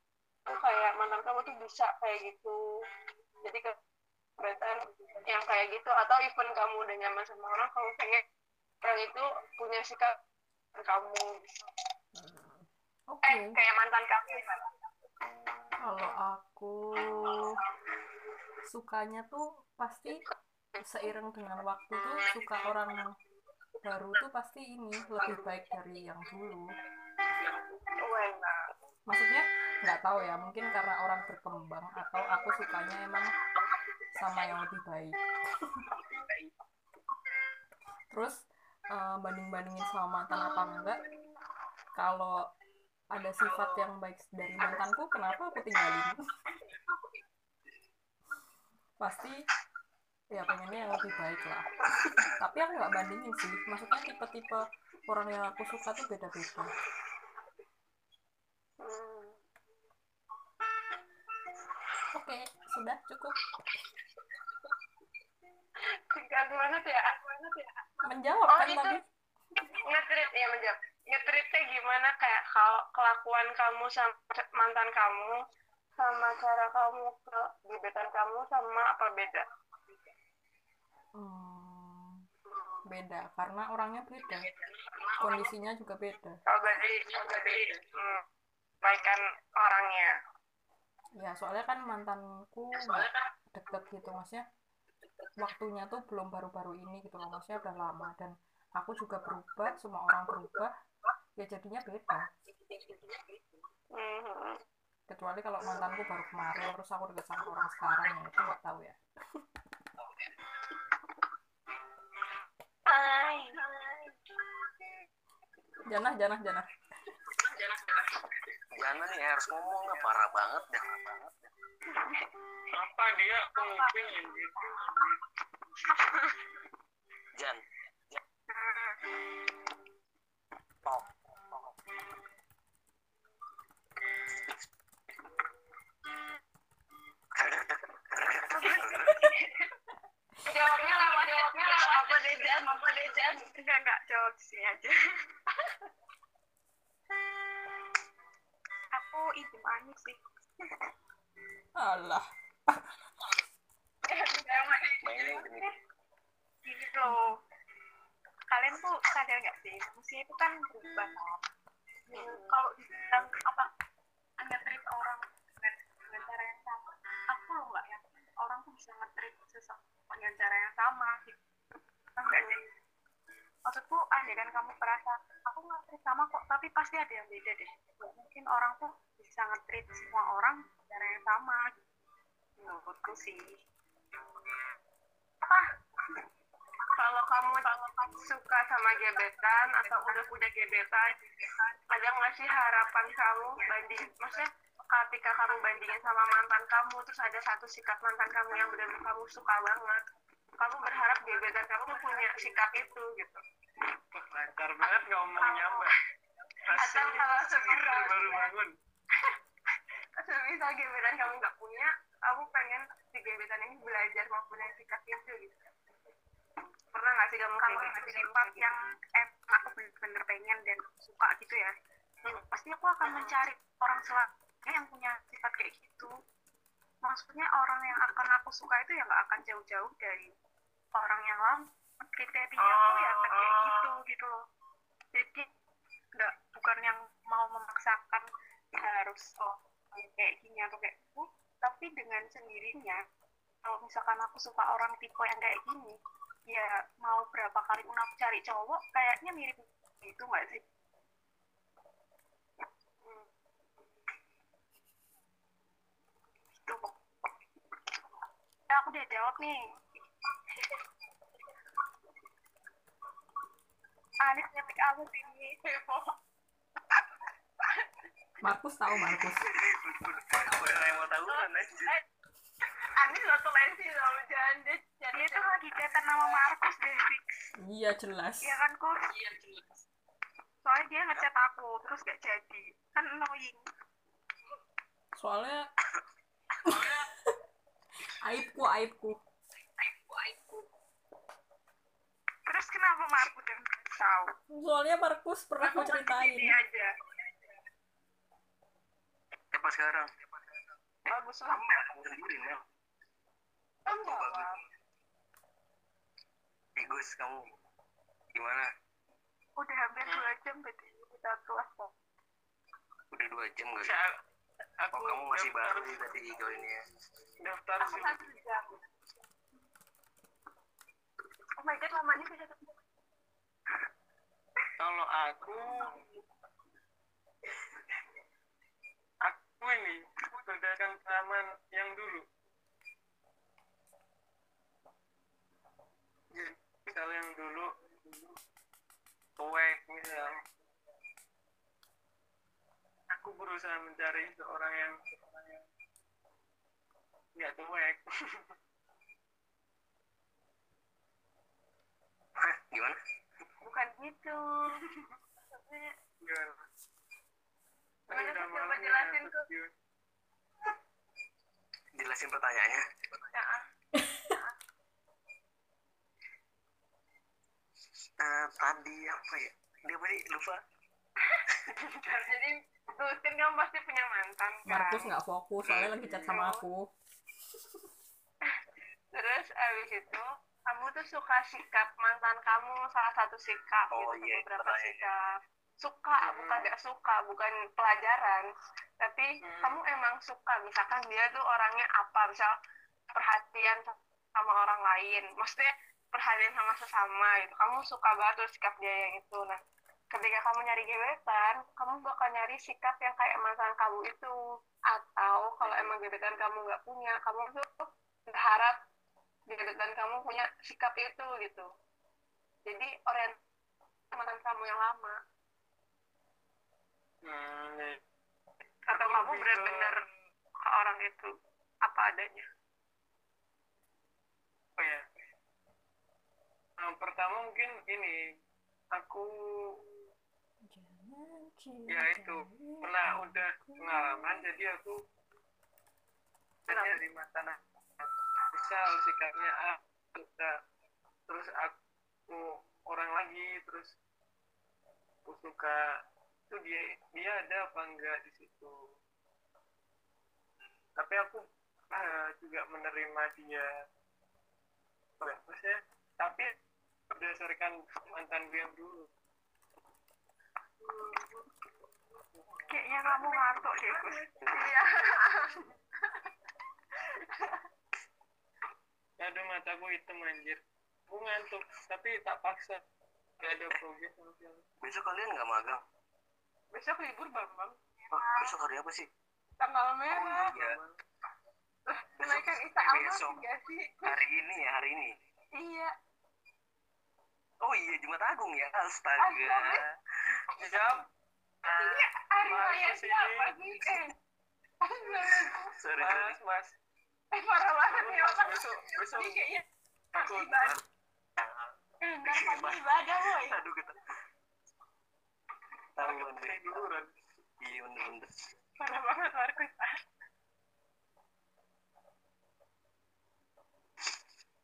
kayak mantan kamu tuh bisa kayak gitu. Jadi ke yang kayak gitu atau even kamu udah nyaman sama orang kamu pengen orang itu punya sikap kamu. Oke. Eh kayak mantan kamu gimana? kalau aku sukanya tuh pasti seiring dengan waktu tuh suka orang baru tuh pasti ini lebih baik dari yang dulu. Maksudnya nggak tahu ya mungkin karena orang berkembang atau aku sukanya emang sama yang lebih baik. Terus eh, banding-bandingin sama mantan apa enggak kalau ada sifat yang baik dari mantanku kenapa aku tinggalin? Pasti ya pengennya yang lebih baik lah. Tapi aku nggak bandingin sih. Maksudnya tipe-tipe orang yang aku suka tuh beda-beda. Hmm. oke sudah cukup. Tinggal banget ya, banget ya. menjawab Oh, kan itu- tadi? ngetrit ya menjawab. Ngetritnya gimana? Kayak kalau kelakuan kamu sama mantan kamu sama cara kamu ke gebetan kamu sama apa beda Hmm, beda. Karena orangnya beda. Kondisinya juga beda. Kalau berarti berarti hmm, baikan orangnya. Ya soalnya kan mantanku nggak deket gitu. Maksudnya waktunya tuh belum baru-baru ini gitu loh. Maksudnya udah lama. Dan aku juga berubah semua orang berubah ya jadinya beda. Hmm. kecuali kalau mantanku baru kemarin terus aku deket sama orang sekarang ya itu nggak tahu ya Hai. janah janah janah. Jangan nih harus ngomong nggak parah banget dah. Apa dia nguping gitu Jan. Pop Jan apa deh Jan enggak enggak jawab sini aja. Aku izin aja sih. Alah. Demi gini loh. Kalian tuh sadar nggak sih? Manusia itu kan berubah Hmm. kalau dibilang apa? Nge-treat orang dengan, dengan cara yang sama aku loh nggak yakin orang tuh bisa nge-treat seseorang dengan cara yang sama gitu sih maksudku andai kan kamu merasa aku nge-treat sama kok tapi pasti ada yang beda deh. Nggak mungkin orang tuh bisa nge-treat semua orang cara yang sama. Menurutku sih. Apa? Kalau kamu suka sama gebetan atau udah punya gebetan ada nggak sih harapan kamu banding maksudnya ketika kamu bandingin sama mantan kamu terus ada satu sikap mantan kamu yang benar-benar kamu suka banget kamu berharap gebetan kamu tuh punya sikap itu gitu. Lancar banget ngomongnya mbak atau kalau semisal baru bangun. semisal gebetan kamu nggak punya aku pengen si gebetan ini belajar mau punya sikap itu gitu. Pernah nggak sih kamu kayak kalau gitu? sifat yang eh, aku bener-bener pengen dan suka gitu ya. Pasti aku akan mencari orang selanjutnya yang punya sifat kayak gitu. Maksudnya orang yang akan aku suka itu ya nggak akan jauh-jauh dari orang yang lama kriteria aku ya akan kayak gitu gitu loh jadi nggak bukan yang mau memaksakan harus oh kayak gini atau kayak gitu tapi dengan sendirinya kalau misalkan aku suka orang tipe yang kayak gini ya mau berapa kali pun aku cari cowok kayaknya mirip gitu nggak sih Hmm. Gitu. Ya, aku udah jawab nih Anis ngetik aku sini Markus tahu Markus. Kayak mau tahunan aja Anis referensi sama jangan jadi dia tuh lagi chatan nama Markus deh fix. Iya jelas. Ya kan Kus iya jelas. Soalnya dia ngechat aku terus gak jadi. Kan annoying. Soalnya aibku aibku aibku terus kenapa Markus yang tahu? Soalnya Markus pernah aku ceritain. ini aja. Apa sekarang? Bagus lah. Kamu ya kamu sendiri Mel. Kamu jawab Eh, Gus kamu gimana? Udah hampir dua jam berarti kita kelas kok udah dua jam gak Saya- aku oh kamu masih daftar- baru tadi joinnya. daftar sih oh my god lamanya bisa kalau aku aku ini berdasarkan pengalaman yang dulu. Jadi misal yang dulu cuek misal. Aku berusaha mencari seorang yang nggak cuek Hah, gimana? Bukan gitu. Maksudnya Gimana? Gimana Udah sih, coba ya, jelasin ke- jelasin pertanyaannya. Ya, Eh, tadi apa ya? Dia tadi lupa. Jadi tuh kan kamu pasti punya mantan kan? Markus nggak fokus soalnya lagi chat sama aku. Terus abis itu kamu tuh suka sikap mantan kamu salah satu sikap Oh, gitu iya, beberapa pertanyaan. sikap. Suka bukan gak suka bukan pelajaran. Tapi Hmm. kamu emang suka misalkan dia tuh orangnya apa misal perhatian sama orang lain maksudnya perhatian sama sesama gitu. Kamu suka banget tuh sikap dia yang itu. Nah ketika kamu nyari gebetan kamu bakal nyari sikap yang kayak mantan kamu itu. Atau kalau emang gebetan kamu nggak punya kamu tuh berharap gebetan kamu punya sikap itu gitu jadi orient mantan kamu yang lama Hmm, atau Aku kamu benar-benar ke- orang itu apa adanya Oh ya. Nah, pertama mungkin ini aku ya itu pernah udah pengalaman jadi aku Kenapa? dari mantan aku. Misal sikapnya A suka. Terus aku orang lagi terus aku suka. Itu dia dia ada apa enggak di situ? Tapi aku eh, juga menerima dia. Ya, maksudnya? Tapi berdasarkan mantan gue yang dulu. Kayaknya kamu ngantuk deh Gus. Iya aduh mataku hitam anjir. Aku ngantuk tapi tak paksa. Gak ada progres besok kalian nggak magang? Besok libur bambang Wah, besok hari apa sih? Tanggal merah. Ya kenaikan besok isa besok. sih? Hari ini ya hari ini? Iya. Oh iya Jumat Agung ya? Astaga. Jam iya hari raya siapa sih? Eh. Mas mas eh parah banget ya mas. Orang besok besok. Ini kayaknya aku ibadah. Eh nggak pagi ibadah. boy aduh kita. Tahu aku bener iya bener bener. Parah banget Markus.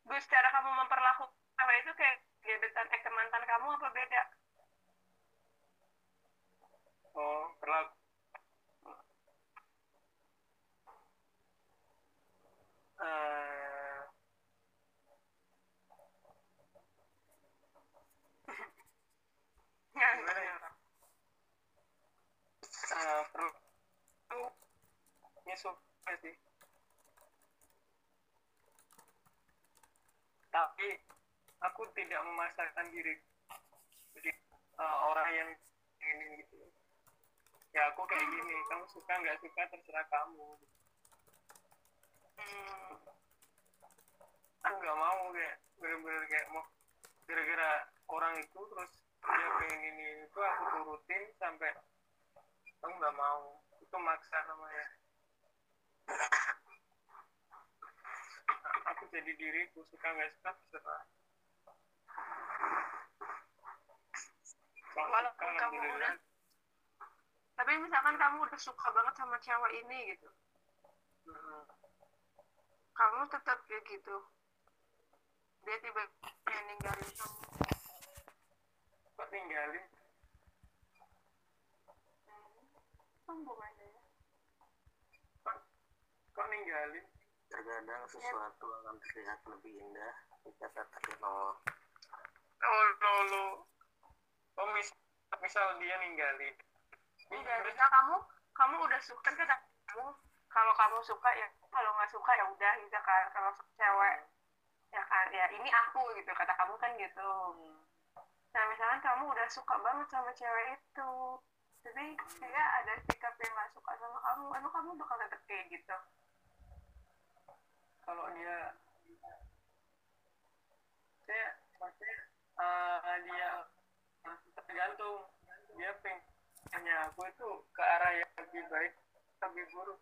Gus, cara kamu memperlakukan apa itu kayak gebetan eh mantan kamu apa beda? oh perlaku Eh, Ya, eh, sih. Tapi aku tidak memasarkan diri. Jadi uh, orang yang ini gitu. Ya aku kayak gini. Kamu suka nggak suka terserah kamu hmm, aku nggak mau kayak bener-bener kayak mau gara-gara orang itu terus dia pengen ini itu aku turutin sampai aku nggak mau. Itu maksa namanya. Aku jadi diriku suka nggak suka terserah. Kalau Walaupun kamu alhamdulillah. tapi misalkan kamu udah suka banget sama cewek ini gitu. Hmm. Kamu tetap kayak gitu. Dia tiba-tiba ninggalin kamu. Kok tinggalin hubungannya ya. Kok ninggalin? Terkadang sesuatu akan terlihat lebih indah jika tak terkenal. Oh lo lo. Oh mis misal dia ninggalin. Enggak bisa kamu kamu udah suka kan? Kamu kalau kamu suka ya kalau nggak suka ya udah gitu kan. Kalau cewek ya kan ya ini aku gitu kata kamu kan gitu. Nah misalkan kamu udah suka banget sama cewek itu tapi dia ada sikap yang nggak suka sama kamu emang kamu bakal tetap kayak gitu? Kalau dia saya maksudnya eh, dia tergantung. Dia pengennya aku itu ke arah yang lebih baik lebih buruk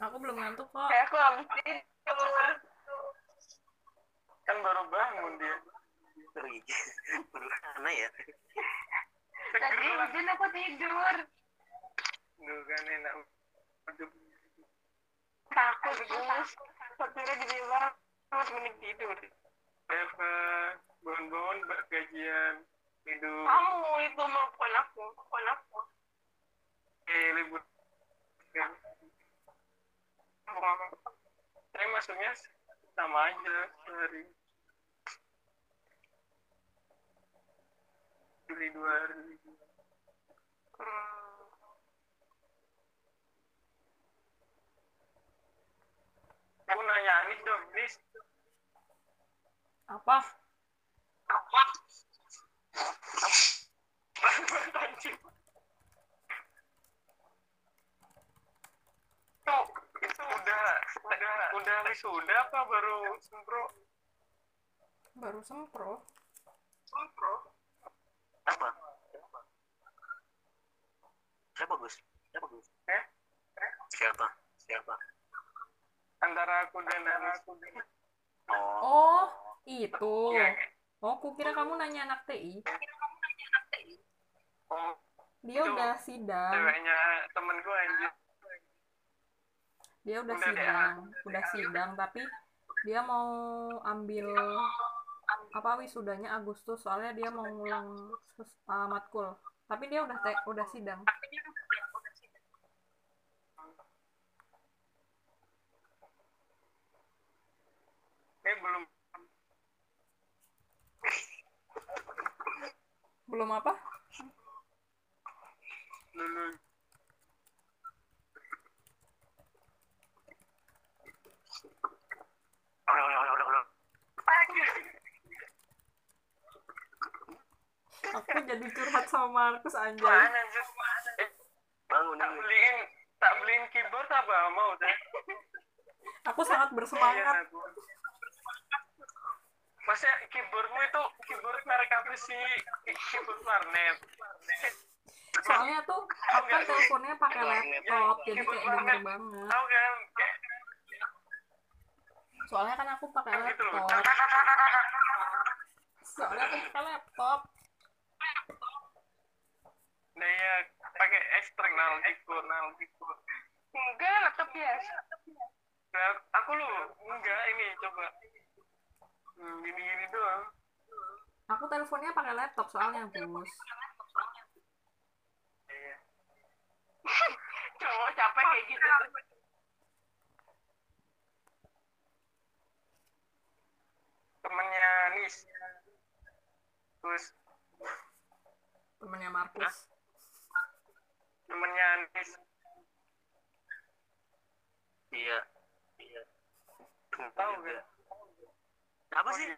aku belum ngantuk kok. Kayak aku habis tidur kan baru bangun dia. Aneh ya? Tadi hujan aku tidur. Duh kan enak takut gus. petirnya gede banget. Mending tidur. Eva bangun-bangun mbak gajian tidur. Kamu itu mau aku aku. Eh libur. kan saya masuknya sama aja sehari. Beli dua hari. Hmm. aku nanya Anis dong Anis. Apa? Apa? Anjing. itu itu udah udah udah wisuda apa baru sempro? Baru sempro. Sempro. Apa? Siapa Gus? Siapa Gus? Eh? Siapa? Siapa? Antara aku dan aku oh oh itu. Iya. oh kukira kamu nanya anak TI oh. Dia Itu udah sidang. ceweknya temenku anjir dia udah Udah deh, sidang udah sidang tapi dia mau ambil apa wisudanya Agustus soalnya dia mau ngulang uh, matkul. Tapi dia udah te- udah sidang. Eh belum. Belum apa? Lulus udah udah udah udah udah aku jadi curhat sama Markus anjay. Mana anjir eh, bangun tak beliin tak beliin keyboard apa? Mau deh. Aku sangat Iya, bersemangat. Aku. Masa keyboardmu itu keyboard merek apa sih? Keyboard warnet. soalnya tuh aku kan teleponnya pakai laptop jadi kayak denger banget. Tahu kan? Soalnya kan aku pakai gitu loh. laptop. Soalnya aku pakai laptop. Nah ya pakai eksternal diagonal gitu. Enggak laptop biasa. Nah, aku lu enggak ini coba. Hmm, gini gini doang. Aku teleponnya pakai laptop soalnya Gus iya. Cowok capek kayak gitu temennya Nis. Terus temennya Markus. Temennya Nis. Iya. Iya. Tahu kan apa sih?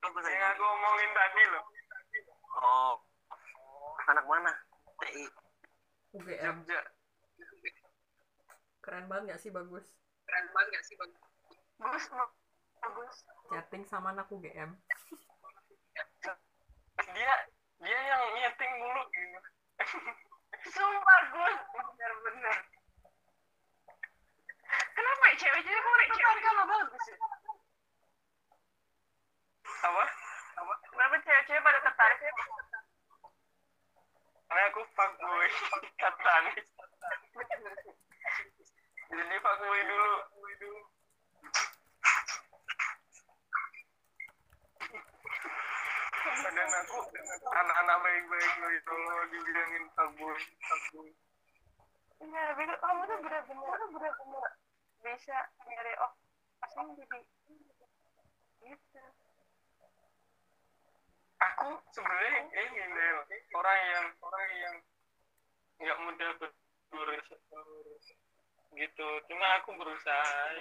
Apa sih yang aku omongin tadi loh. Oh. Anak mana? TI UGM Jogja. Keren banget gak sih bagus? Keren banget gak sih bang bagus bagus chatting sama anak UGM dia dia yang nyeting mulu. Gitu sumpah gue bener-bener. Kenapa ya cewek-cewek kok cewek? Kan bagus ya? Apa? Kenapa cewek-cewek pada tertarik ya? Karena aku fuckboy kata Nis jadi fuckboy dulu dan aku anak-anak baik-baik loh itu loh dibilangin fuckboy fuckboy Iya, tapi kamu tuh bener-bener bener-bener bisa nyari oh asing jadi gitu. aku sebenarnya ini Nel orang yang orang yang nggak mudah berurus gitu cuma aku berusaha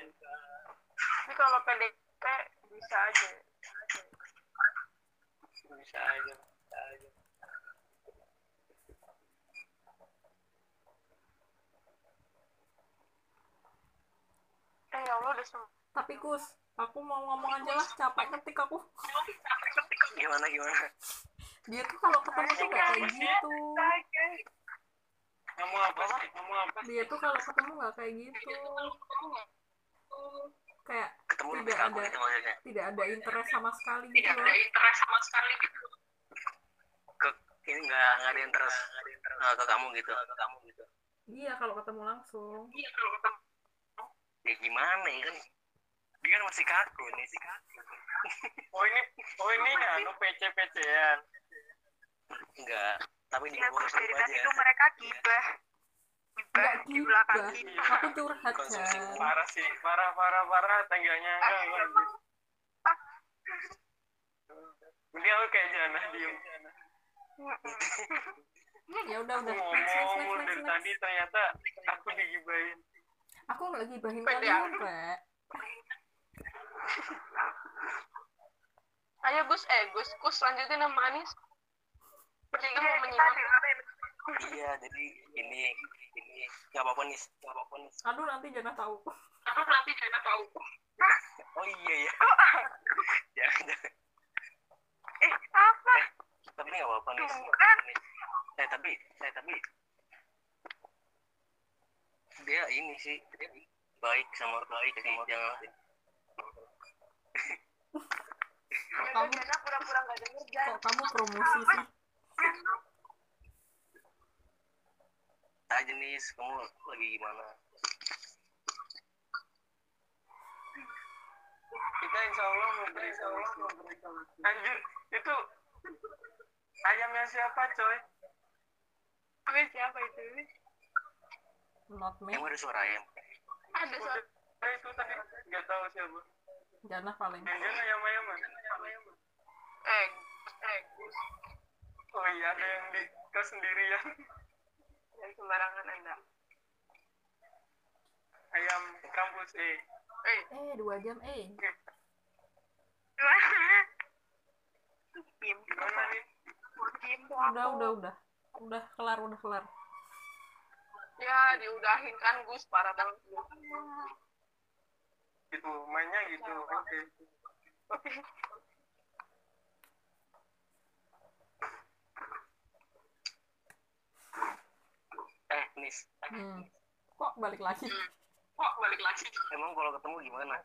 Tapi kalau PDP bisa aja. Bisa aja bisa aja. Eh ya Allah udah semua. tapi Gus aku mau ngomong aja lah capek ketik aku. Gimana gimana? Dia tuh kalau ketemu tuh gak kayak gitu. Kamu apa sih? Kamu apa dia tuh kalau ketemu gak kayak gitu. Kayak ketemu lebih Tidak kaku ada. gitu maksudnya. tidak ada interest sama sekali gitu. Tidak ada interest sama sekali gitu. ke ini nggak nggak ada interest eh, ke kamu gitu. Ke kamu gitu. Iya kalau ketemu langsung. Iya kalau ketemu. ya gimana ya kan? Dia kan masih kaku nih. Sih kaku. Oh ini oh ini ya no PC PC-an enggak tapi di Ya dari aja. tadi tuh mereka gibah. Enggak di belakang kita. aku curhat Konsumsi kan parah sih. Parah parah parah tangganya enggak Mending aku kayak Jana diem. Ya udah udah. Ngomong dari tadi ternyata aku digibahin. Aku nggak gibahin amat. Rek. Ayo Gus, eh Gus, Gus lanjutin sama Anis. Bertiga mau menyimak. Iya jadi ini ini nggak apa-apa nih nggak apa-apa nih. Aduh nanti jangan tahu. Aku nanti jangan tahu. oh iya ya jangan jangan Eh, apa? tapi nggak apa-apa nih. Kan. eh tapi eh tapi dia ini sih dia baik sama baik sama jangan. kamu Jana pura-pura nggak denger kamu promosi sih aja nih kamu lagi gimana? Kita insya Allah mau beri solusi anjir itu ayamnya siapa coy? Tapi siapa itu? not me. Emang ada suara ayam? Ada suara. Itu tadi nggak tahu siapa. Jana paling. Jangan ayam ayaman Eh, eh oh iya ada yang di kos sendirian Jangan sembarangan Anda. ayam kampus eh Eh, eh dua jam eh. Gimana? Nih? Tim tuh udah udah udah. Udah kelar udah kelar. Ya, diudahin kan Gus, parah banget. gitu mainnya gitu. Oke. eh nis hmm. kok balik lagi? Kok balik lagi? emang kalau ketemu gimana?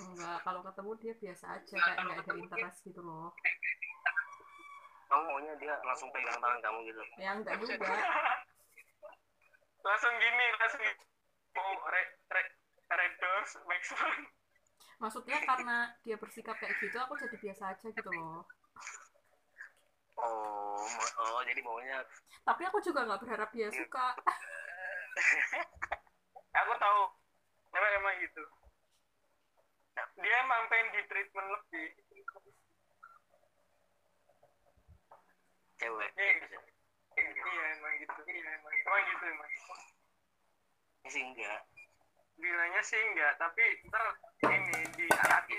Enggak kalau ketemu dia biasa aja kayak nggak ada interest gitu loh. Kamu maunya dia langsung pegang tangan kamu gitu? Ya enggak juga. Langsung gini langsung mau re re red doors maximum maksudnya karena dia bersikap kayak gitu aku jadi biasa aja gitu loh. oh oh jadi maunya. Tapi aku juga nggak berharap dia suka. Aku tahu. Cewek emang gitu. Dia emang pengen di treatment lebih. Cewek Iya. iya emang gitu. Iya emang emang gitu emang Ini sih enggak. Bilangnya sih enggak tapi ntar ini di hati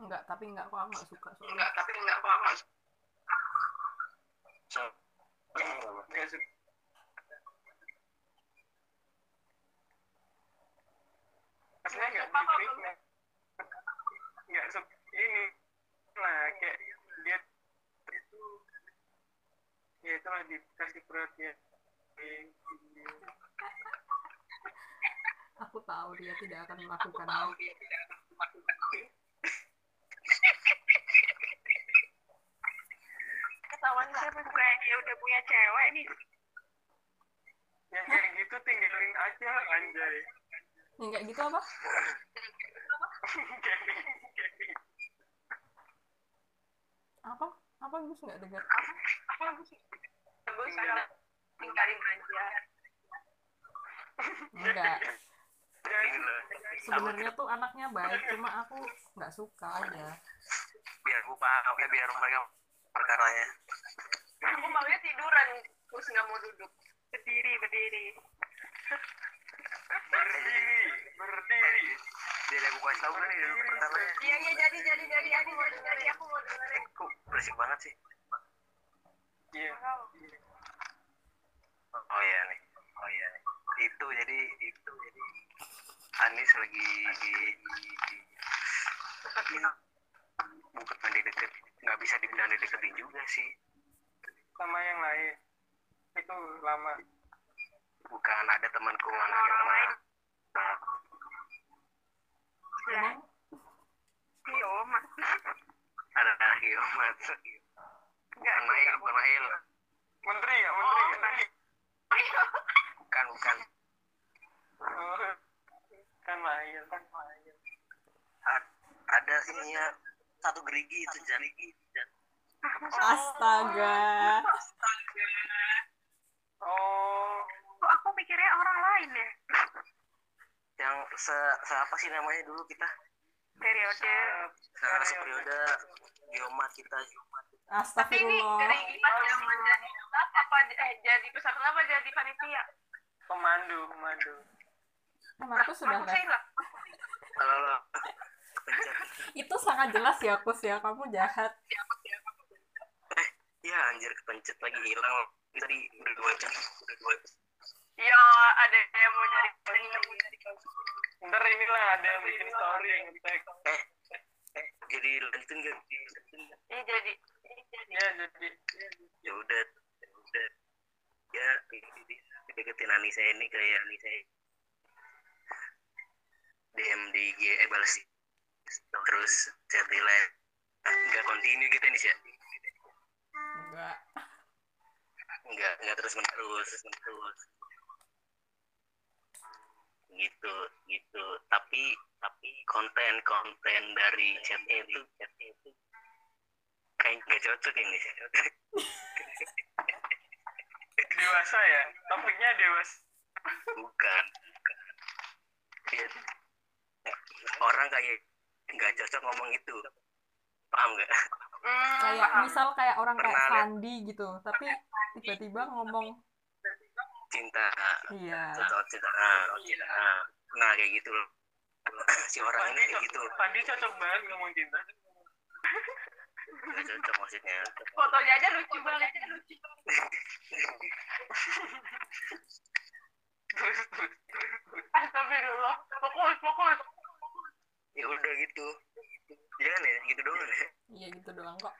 enggak tapi enggak kok aku suka soalnya. Enggak tapi enggak kok aku so enggak suka. Maksudnya enggak di treatment enggak suka. Ini nah kayak dia itu ya itu lah dikasih perhatian aku tahu dia tidak akan melakukannya ketahuan siapa kayak dia udah punya cewek nih. Yang kayak gitu tinggalin aja anjay. Yang kayak gitu apa? Apa? Apa gus nggak dengar apa? Bagus ya tinggalin aja. Enggak. Sebenarnya tuh anaknya baik cuma aku nggak suka aja. Biar aku paham eh biar mereka perkaranya aku tiduran terus nggak mau duduk berdiri berdiri berdiri berdiri biar aku kasih tahu kan nih dulu pertamanya iya iya jadi jadi jadi aku mau jadi aku mau dengerin kok berisik banget sih iya oh iya nih oh iya nih itu jadi itu jadi Anis lagi di, bukan di deket nggak bisa dibilang dideketin juga sih. Sama yang lain. Itu lama. Bukan ada temanku anak orang yang lain. Iya mas ada Yomat enggak Mail bukan Mail menteri ya menteri ya? Bukan bukan. Oh, kan lain kan lain A- ada ini ya satu gerigi itu jarigi astaga. Oh. Kok aku mikirnya orang lain ya? Yang se, se apa sih namanya dulu kita? Periode. Se seperiode Yomat kita. Yomat tapi ini astagfirullah. dari pas zaman jadi staff apa eh jadi peserta apa jadi panitia? Pemandu pemandu. Emang aku sudah aku kalau itu sangat jelas ya kus ya. Kamu jahat. Ya anjir kepencet lagi hilang. Tadi udah dua jam udah dua jam. Ya ada yang mau nyari ntar inilah ada yang bikin story yang ngetek eh eh jadi lanjutin gak ini jadi. Ya jadi. Ya udah ya udah. Ya deketin Anissa ini kayak Anissa DM di IG eh balas terus chat nilai nggak continue gitu nih ya? Enggak nggak nggak terus menerus terus gitu gitu. Tapi tapi konten konten dari chatnya itu chatnya itu kayak nggak cocok ya nggak cocok dewasa ya? Topiknya dewasa. Bukan. Bukan. Dia, orang kayak nggak cocok ngomong itu. Paham nggak? Hmm, kayak paham. misal kayak orang kayak Pernah liat. Fandi gitu tapi tiba-tiba ngomong cinta. Iya. Cocok cinta cinta ah. nah kayak gitu loh. Si orang ini Pandi kayak gitu. Pandi cocok banget ngomong cinta. Nggak cocok maksudnya. Fotonya aja lucu banget. Terus terus. Astagfirullah. Fokus fokus ya udah gitu jangan ya gitu doang ya iya gitu doang kok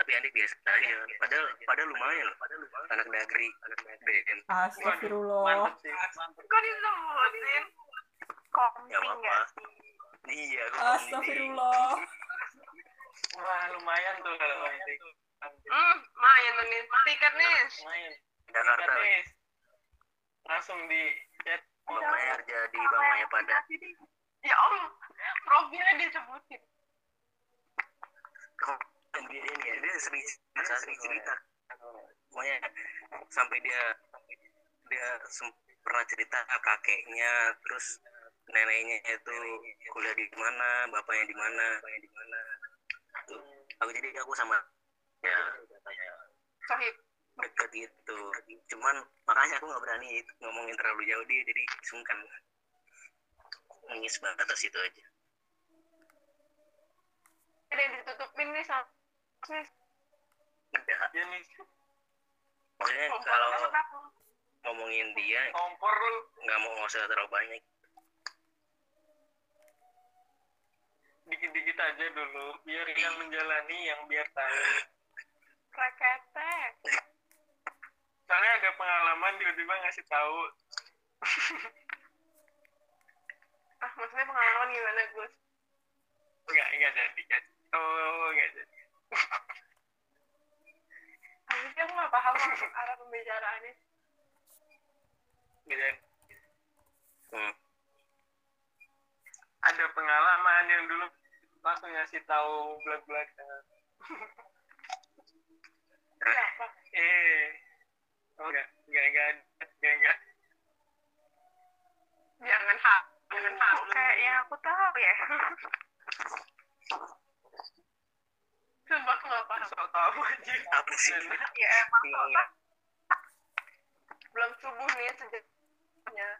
tapi Andi biasa aja padahal padahal lumayan loh padahal lumayan anak negeri anak BM astagfirullah mantap sih mantap kok disebutin ya nggak sih iya. Astagfirullah. Wah, lumayan tuh kalau. Hmm, main nih. Tiket nih. Main. Jakarta. Langsung di. Bang Maya kerja di Bang Maya pada. Ya Allah, profilnya disebutin. dan dia ini ya? Dia sering cerita sering cerita. Pokoknya sampai dia dia pernah cerita kakeknya terus neneknya itu kuliah di mana bapaknya di mana. Bapaknya di mana aku jadi aku sama ya Sohib. Deket gitu. Cuman makanya aku nggak berani ngomongin terlalu jauh. Dia jadi sungkan. Nangis batas itu aja. Ada yang ditutupin nih sama udah Ya nih, maksudnya Kompor kalau ngomongin dia kompor lu. nggak mau nggak usah terlalu banyak. Dikit-dikit aja dulu. Biar yang menjalani yang biar tahu. Rekete. Soalnya ada pengalaman tiba-tiba ngasih tahu. Ah, maksudnya pengalaman gimana, Gus? Enggak, enggak jadi. Kan. Oh, enggak jadi. Habisnya aku nggak paham arah pembicaraannya. Enggak jadi. hmm. Ada pengalaman yang dulu langsung ngasih tahu belak-belakan. Siapa? Eh, enggak, enggak, enggak, enggak, enggak. Jangan hak. Jangan hak. Kayaknya aku tahu ya. Sumpah aku nggak paham. Sok tahu aja. apa sih Ya emang Nggak. Belum subuh nih sejaknya.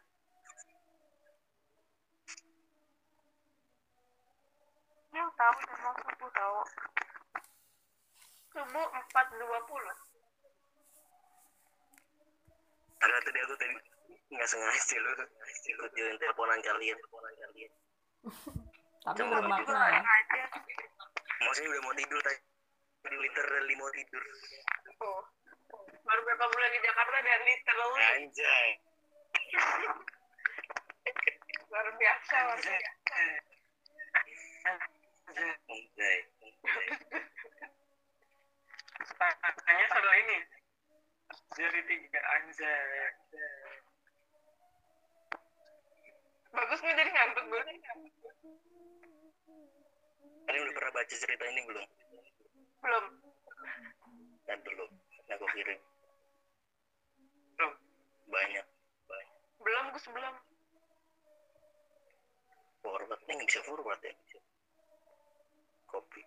Ya tahu emang subuh tahu. Subuh 4.20. ada tadi aku tadi nggak sengaja lu ikutin teleponan kalian teleponan kalian Tapi Cuma bermakna ya. aja. maksudnya udah mau tidur tadi literally mau tidur Oh. Baru beberapa bulan di Jakarta dan literally anjay luar biasa luar biasa. anjay Tanya soal ini. Jadi tiga anjay. Bagus nih jadi ngantuk gue. kalian udah pernah baca cerita ini belum Belum. dan belum nah aku kirim Belum. banyak banyak Belum Gus belum. forward nih nggak bisa forward ya copy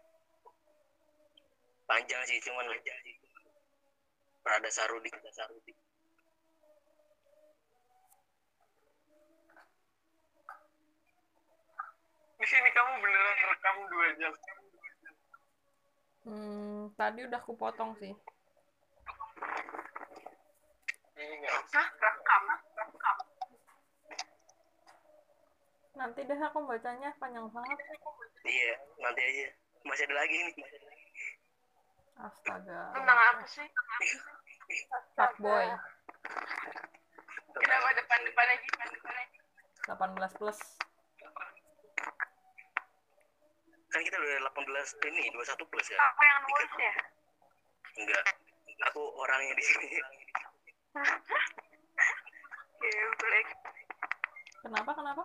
panjang sih cuman panjang sih Prada Sarudi Prada Sarudi Di sini kamu beneran rekam dua jam. Hmm, tadi udah aku potong sih. Hah? Rekam. Rekam. Nanti deh aku bacanya panjang banget. iya nanti aja masih ada lagi nih masih ada lagi. Astaga. Tentang apa sih? Fuckboy. Kenapa depan-depan lagi? Depan-depan lagi. 18 plus. kan kita udah 18 ini 21 plus ya Apa yang nulis ya? enggak aku orangnya di sini Geblek. Kenapa? Kenapa?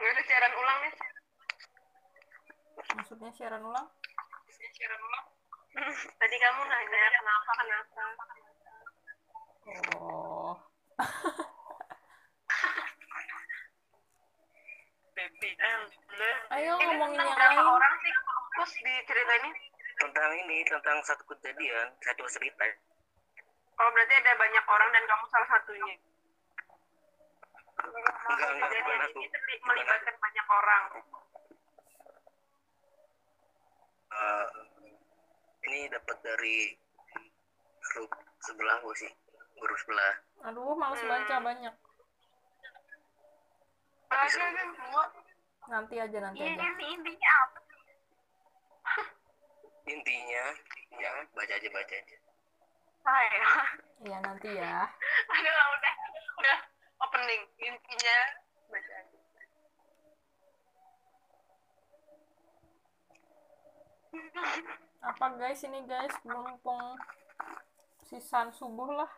Nggak ada siaran ulang nih. Maksudnya siaran ulang? Tadi kamu nanya kenapa kenapa. Oh. Baby and Ayo ngomongin yang lain. orang sih? Terus di cerita ini? tentang ini tentang satu kejadian satu cerita Oh berarti ada banyak orang dan kamu salah satunya. enggak enggak bukan Kejadian aku ini terli- melibatkan banyak Eh, ini dapat dari grup sebelah gue sih grup sebelah Aduh, males baca banyak. Nanti aja, nanti aja. ini intinya apa? intinya ya baca aja baca aja Ah ya. Iya, nanti ya. Aduh udah udah opening intinya baca aja. Apa guys ini guys mumpung sisan subuh lah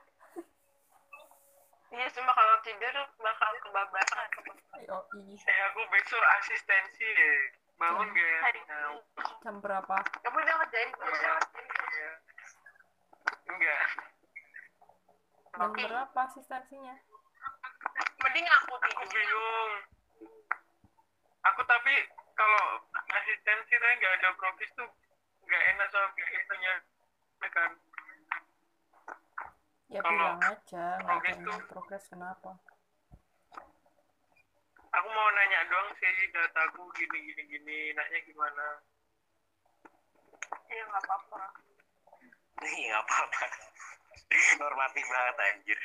Iya, cuma kalau tidur bakal kebablasan. ayo ih Eh aku besok asistensi deh. Bangun gak ya? Hari Nah, jam berapa Kamu udah ngerjain iya. Enggak. jam berapa asistensinya Mending aku Aku tidur. bingung. Aku tapi kalau asistensi tapi nggak ada progres tuh nggak enak sama bikinnya kan. ya Kalau bilang aja nggak progres ada tuh- progres kenapa Aku mau nanya doang sih dataku gini gini gini. Nanya gimana? Iya, nggak apa-apa. Nih nggak apa-apa. Normatif banget anjir.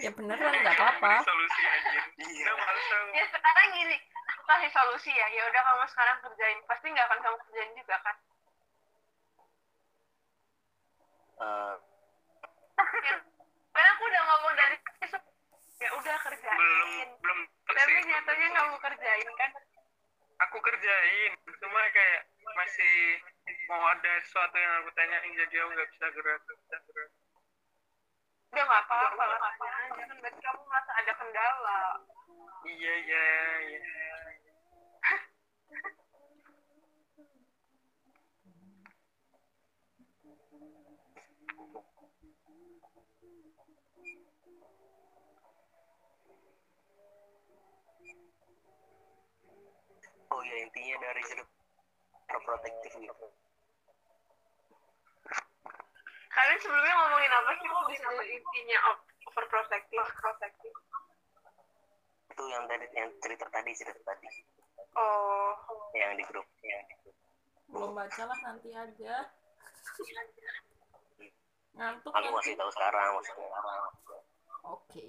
Ya beneran nggak apa-apa Solusi aja. Iya. Ya sekarang gini, aku kasih solusi ya. Ya udah kamu sekarang kerjain. Pasti nggak akan kamu kerjain juga kan? Eh, Karena aku udah ngomong dari ya udah Belum kerjain. belum. Tapi sih. nyatanya kamu kerjain kan? aku kerjain cuma kayak masih mau ada sesuatu yang aku tanyain jadi aku nggak bisa gerak nggak bisa gerak Udah nggak apa-apa lah. Jangan berarti kamu merasa ada kendala. iya iya iya oh ya intinya dari sudut protektif gitu. Kalian sebelumnya ngomongin apa sih? Kok bisa intinya of- overprotective? Protective. Itu yang tadi yang cerita tadi cerita tadi Oh, yang di grup yang di grup. belum baca lah nanti aja ngantuk Aku ya masih tahu sekarang maksudnya. oke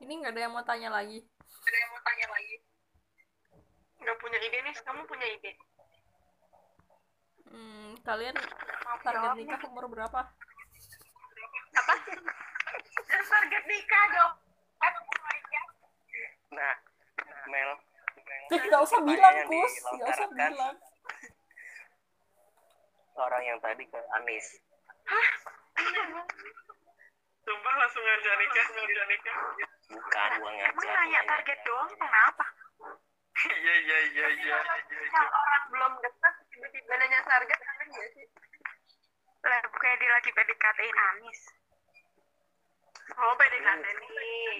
ini nggak ada yang mau tanya lagi ada yang mau tanya lagi? Nggak punya ide nih? Kamu punya ide? hmm, kalian Maaf, target nikah umur berapa Apa? Dan target nikah dong. Nah, Mel. Eh, nggak usah bilang pus nggak usah bilang Orang yang tadi ke Anis. sumpah langsung ngajak nikah ngajak nikah Bukan gua ngajak. Emang nanya nanya. target doang kenapa? Iya iya iya iya iya Kalau orang belum deket tiba-tiba nanya target aneh nggak sih? Lah bukannya dia lagi PDKT-in Anis. Oh PDKT nih.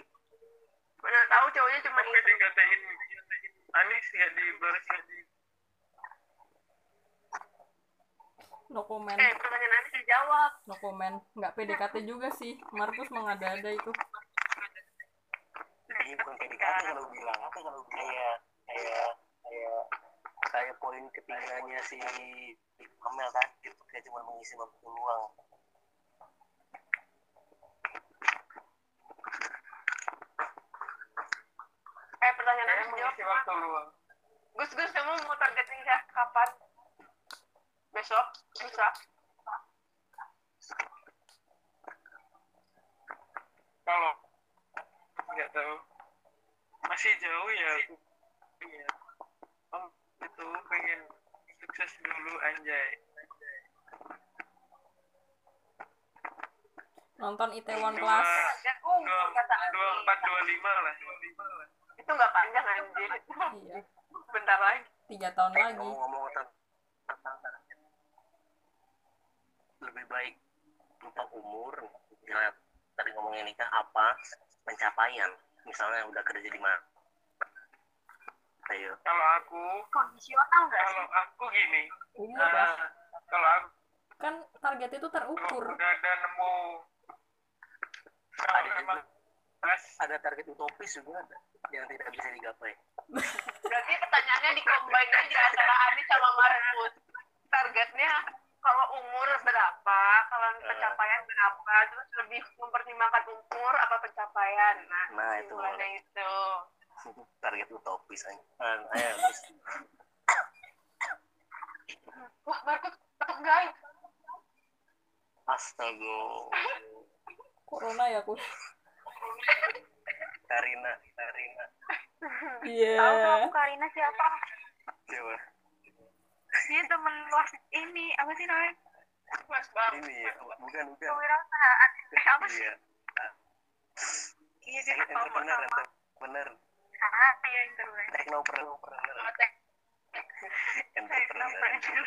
Mana tahu cowoknya cuma Aku dikatain Anis nggak dibalas lagi no comment Eh pertanyaan Anis dijawab. no comment nggak PDKT juga sih Markus mengada-ada itu Ini bukan PDKT kalau bilang. Apa kalau kayak kayak kayak kayak poin ketiganya si Amel tadi itu kayak cuma mengisi waktu luang. Eh pertanyaan dijawab. mengisi waktu luang Gus Gus kamu mau target nikah kapan? Besok? Lusa? kalau nggak tahu masih jauh ya aku iya. Oh itu pengen sukses dulu anjay. Nonton Itaewon Class Ya umur dua empat dua lima lah. Itu nggak panjang anjir. iya. Bentar lagi. tiga tahun Eh, lagi. ngomong-ngomong tentang lebih baik untuk umur misalnya tadi ngomongin nikah apa? Pencapaian. Misalnya udah kerja di mana ayo kalau aku Kondisional nggak sih? kalau aku gini eh, kalau aku kan target itu terukur udah ada nemu kalau Ada juga. emang pas ada target utopis juga ada yang tidak bisa digapai Berarti pertanyaannya dikombin aja antara Anis sama Markus. Targetnya kalau umur berapa, kalau pencapaian berapa, terus lebih mempertimbangkan umur apa pencapaian. Nah, Nah, itu. kesimpulannya target utopis aja Ah, ayo terus Wah, Markus tetap guys. astaga corona ya kus Karina Karina Iya. Tahu tuh aku Karina siapa? coba Dia temen luas ini apa sih namanya? Mas Bang. ini ya bukan bukan Kewirausahaan. Eh apa sih? iya Iya dia entrepreneur sama. entrepreneur Ah iya internet. teknopreneur Otek. entrepreneur Teknopreneur.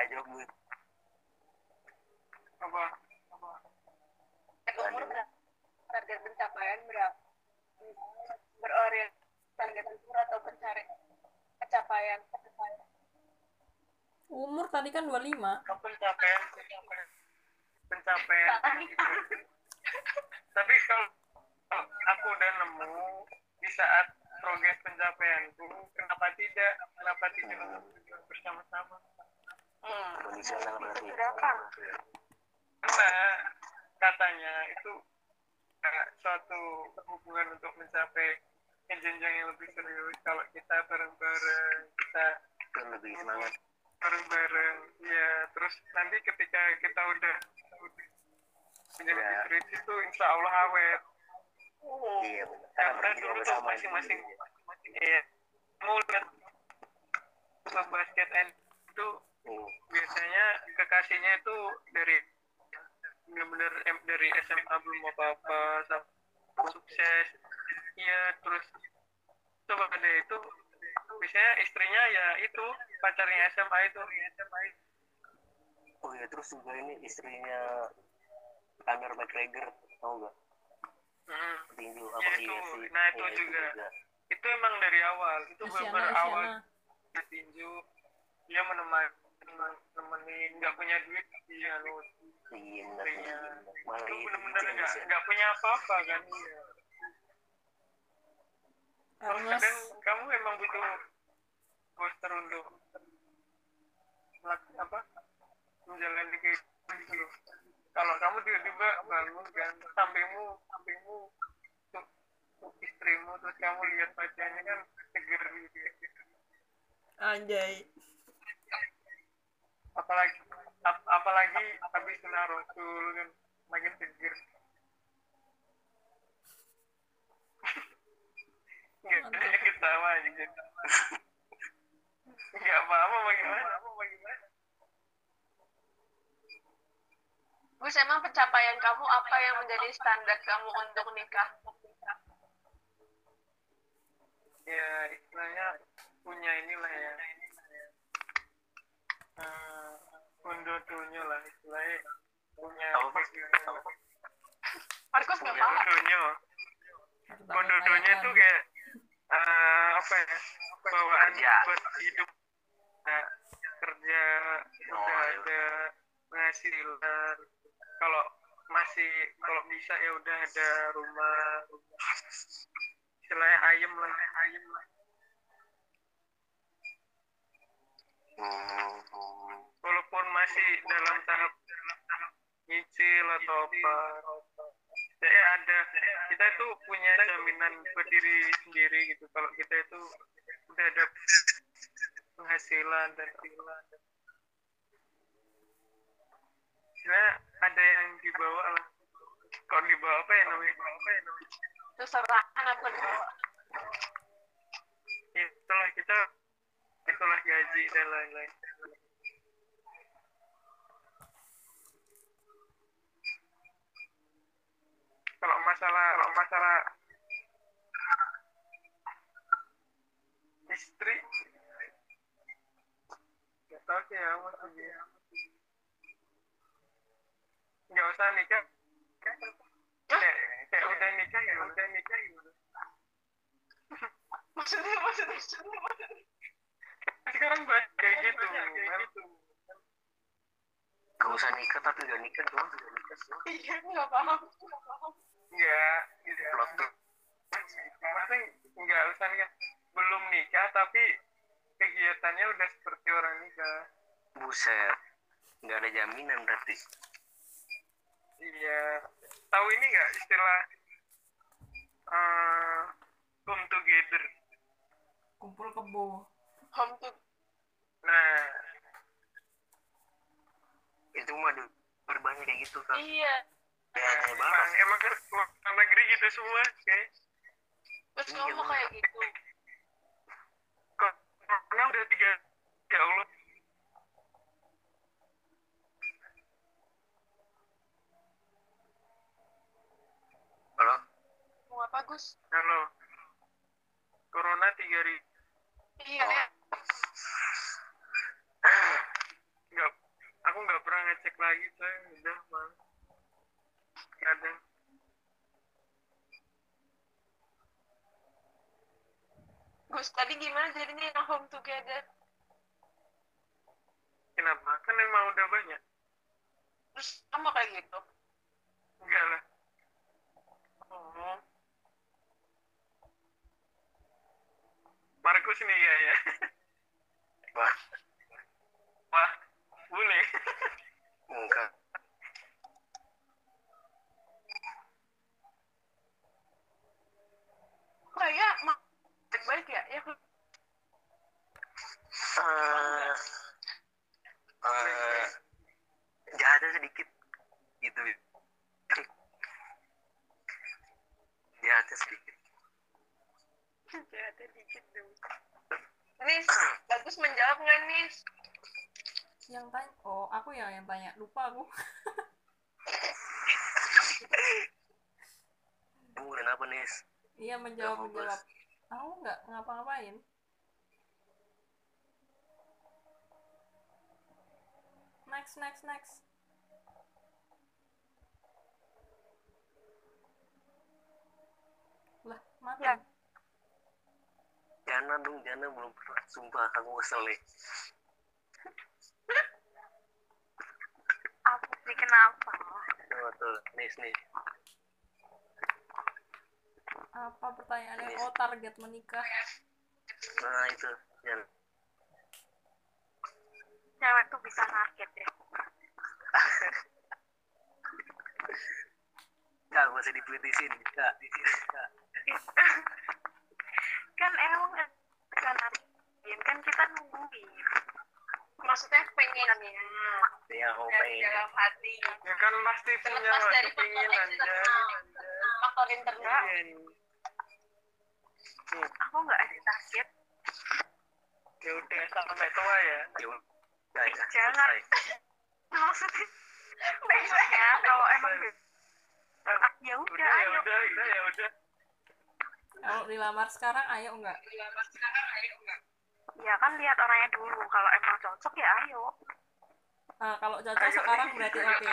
ayo bu apa Umur berapa? Target pencapaian berapa? Berorientasi target umur atau pencari pencapaian? Umur tadi kan 25. pencapaian pencapaian pencapaian tapi kalau aku udah nemu di saat progres pencapaianku kenapa tidak? Kenapa tidak untuk berjuang bersama-sama Hmm. karena katanya itu uh, suatu hubungan untuk mencapai jenjang yang lebih serius. Kalau kita bareng-bareng kita lebih semangat. bareng-bareng ya terus nanti ketika kita udah menjadi Ya. serius itu insya Allah awet iya karena dulu tuh masing-masing iya. Mau lihat klub basket itu Hmm. biasanya kekasihnya itu dari benar-benar dari SMA belum apa-apa sukses. Iya terus coba ada itu biasanya istrinya ya itu pacarnya SMA itu SMA itu. Oh iya terus juga ini istrinya Conor McGregor tau gak Hmm. tinju Ya, apa itu. iya sih. Nah, itu Iya, juga. itu emang dari awal. Itu benar awal. tinju dia menemani nemenin nggak punya duit iya lu. Iya benar malah itu benar-benar nggak nggak punya apa-apa kan? Iya. Terus kadang kamu emang butuh poster untuk apa menjalani kehidupan gitu loh kalau kamu tiba-tiba bangun kan sampingmu sampingmu istrimu terus kamu lihat wajahnya kan seger gitu ya. Anjay. apalagi ap- apalagi habis kena rasul kan makin seger nggak ada ketawa juga nggak apa-apa bagaimana apa bagaimana Gus, emang pencapaian kamu apa yang menjadi standar kamu untuk nikah? ya istilahnya punya inilah ya uh, kondodonya lah istilahnya punya? Markus nggak paham. kondodonya Harta kondodonya kekayaan. tuh kayak eh, apa ya bawaan buat hidup Nah, kerja Oh, udah iya. ada penghasilan kalau masih kalau bisa ya udah ada rumah istilahnya ayem lah. Ayem lah walaupun masih dalam tahap nyicil atau apa ya ada. Kita itu punya jaminan buat diri sendiri gitu. Kalau kita itu udah ada penghasilan dan penghasilan ya ada yang dibawa lah. Kalau dibawa apa ya namanya? Apa ya namanya? Itu serahan apa dibawa? ya itulah kita itulah gaji dan lain-lain. Kalau masalah kalau masalah istri nggak tahu sih ya maksudnya nggak usah nikah kayak, kayak udah nikah ya udah nikah ya udah Maksudnya, maksudnya, maksudnya, maksudnya. sekarang banyak kayak gitu kan Gak usah nikah tapi udah nikah doang udah nikah sih. Iya, nggak paham. Nggak paham. Enggak, gitu. Plot tuh. Maksudnya enggak usah nikah. Belum nikah tapi kegiatannya udah seperti orang nikah. Buset. Gak ada jaminan berarti. Iya. Tahu ini enggak istilah eh come together? kumpul kebo Home to Nah, Itu mah di berbanyak kayak gitu kan. Iya. Ya, emang banget. emang kan karena negeri gitu semua kayak terus ngomong kayak gitu kok corona udah tiga ya Allah Halo? mau apa Gus halo. Corona tiga ribu iya ya. Nggak aku nggak pernah ngecek lagi saya udah mal kadang Gus tadi gimana jadinya yang home together? Kenapa? Kan emang udah banyak. Terus sama kayak gitu? Enggak lah. Oh Markus ini ya ya Wah, wah boleh enggak. kayak mak baik ya ya Eh, eh, jahatnya sedikit gitu. Jahatnya sedikit. Jahatnya dikit dong Nis bagus menjawab nggak Nis? Yang tanya oh aku yang yang tanya. Lupa aku. Kamu kenapa, Nis? iya menjawab menjawab. Aku nggak ngapa-ngapain. Next next next. Lah mati. Ya. Jana dong, Jana belum pernah. Sumpah, aku kesel nih. Apa sih kenapa? Oh, tuh, Nis, nih. apa pertanyaannya oh target menikah Nah, itu. Jan. Cewek tuh bisa sakit ya. Gak usah dipolitisin. Nggak, nggak. Kan emang kan kan kita nungguin. maksudnya pengennya. Ya, aku dari pengen. dalam hati. Ya kan pasti punya keinginan eksternal. Faktor internal. Iya. Aku nggak ada sakit. ya udah sampai tua ya. Ya ya, Jangan. Maksudnya, maksudnya kalau emang ah, ya udah ya udah udah ya udah kalau dilamar sekarang ayo enggak Ya kan lihat orangnya dulu. Kalau emang cocok ya ayo. nah, kalau cocok sekarang berarti oke.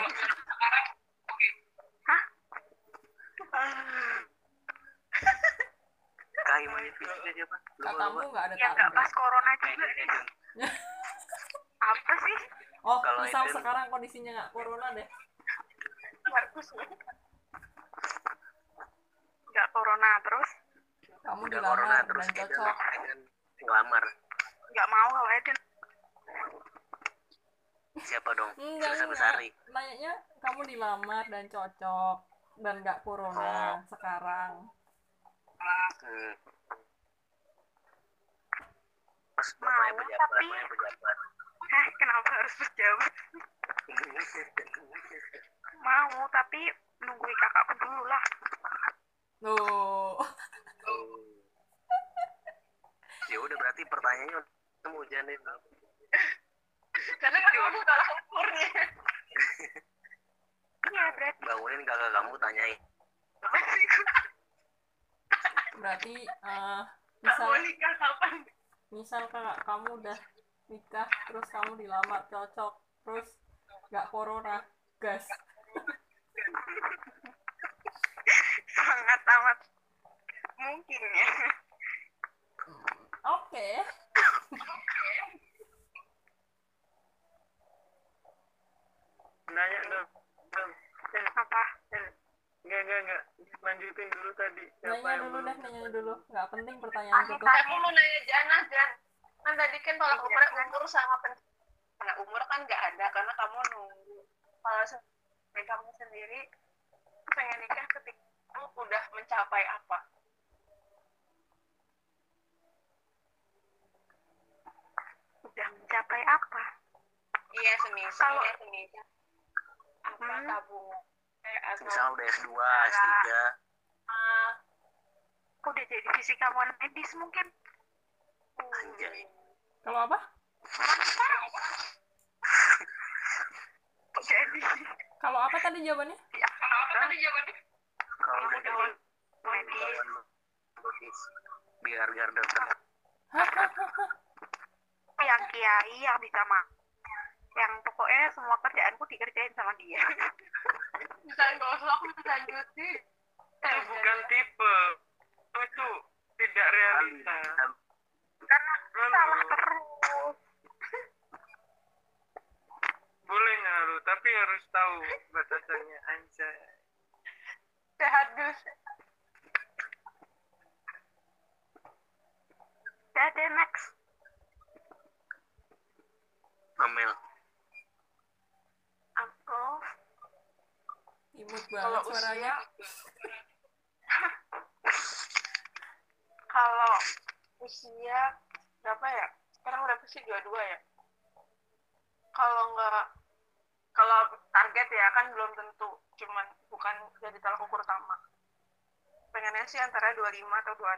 fisiknya siapa? Lupa, katamu nggak ada Ya nggak pas corona juga. Nih. Apa sih? oh Kalau misal itu- sekarang kondisinya nggak corona deh. Markus Nggak corona terus. Kamu Udah corona dilamar terus dan Eden, cocok Eden ngelamar. Nggak mau kalau Eden. Siapa dong? enggak Besari. nanyanya kamu dilamar dan cocok dan nggak corona sekarang Hmm. Mas Mau, pejabat, tapi- pejabat. Eh, kenapa harus pejabat? Mau, tapi nungguin kakakku dulu lah. Tuh. ya udah berarti pertanyaannya kamu janin karena kamu kalah umurnya Iya, berarti. Bangunin kakak kamu tanyain. Berarti nggak misal mau nikah kapan? misal kakak kamu udah nikah terus kamu dilamar cocok terus nggak corona gas. Sangat amat mungkin ya. oke. Nanya dong. Dong. Eh, Apa? enggak enggak enggak lanjutin dulu tadi. Siapa nanya yang dulu belum? deh nanya? dulu. Nggak penting pertanyaan itu aku mau nanya Jana Jan. Kan tadi kan tolak ukur umur sama pen karena umur kan nggak ada karena kamu nunggu. Kalau kamu sendiri pengen nikah ketika kamu udah mencapai apa Udah mencapai apa? iya semisal Kalau- ya semisal apa Hmm. tabung eh, misal udah S2, S3 udah jadi fisikawan medis mungkin. Anjay. Kalau apa? jadi. Kalau apa tadi jawabannya? ya. Apa tadi jawabannya? Kalau udah jadi medis biar garda terdepan yang kiai yang bisa mah yang pokoknya semua kerjaanku dikerjain sama dia. Bisa nggak usah aku lanjutin itu bukan tipe. Itu tidak realita. Karena salah terus. Boleh ngalu tapi harus tahu batasannya anjay. Sehat dus deh next Amel. Aku Imut kalau banget suaranya. usia kalau usia berapa ya? Sekarang berapa sih? Dua-dua ya? Kalau nggak kalau target ya kan belum tentu. Cuman bukan jadi tolak ukur utama. Pengennya sih antara 25 atau 26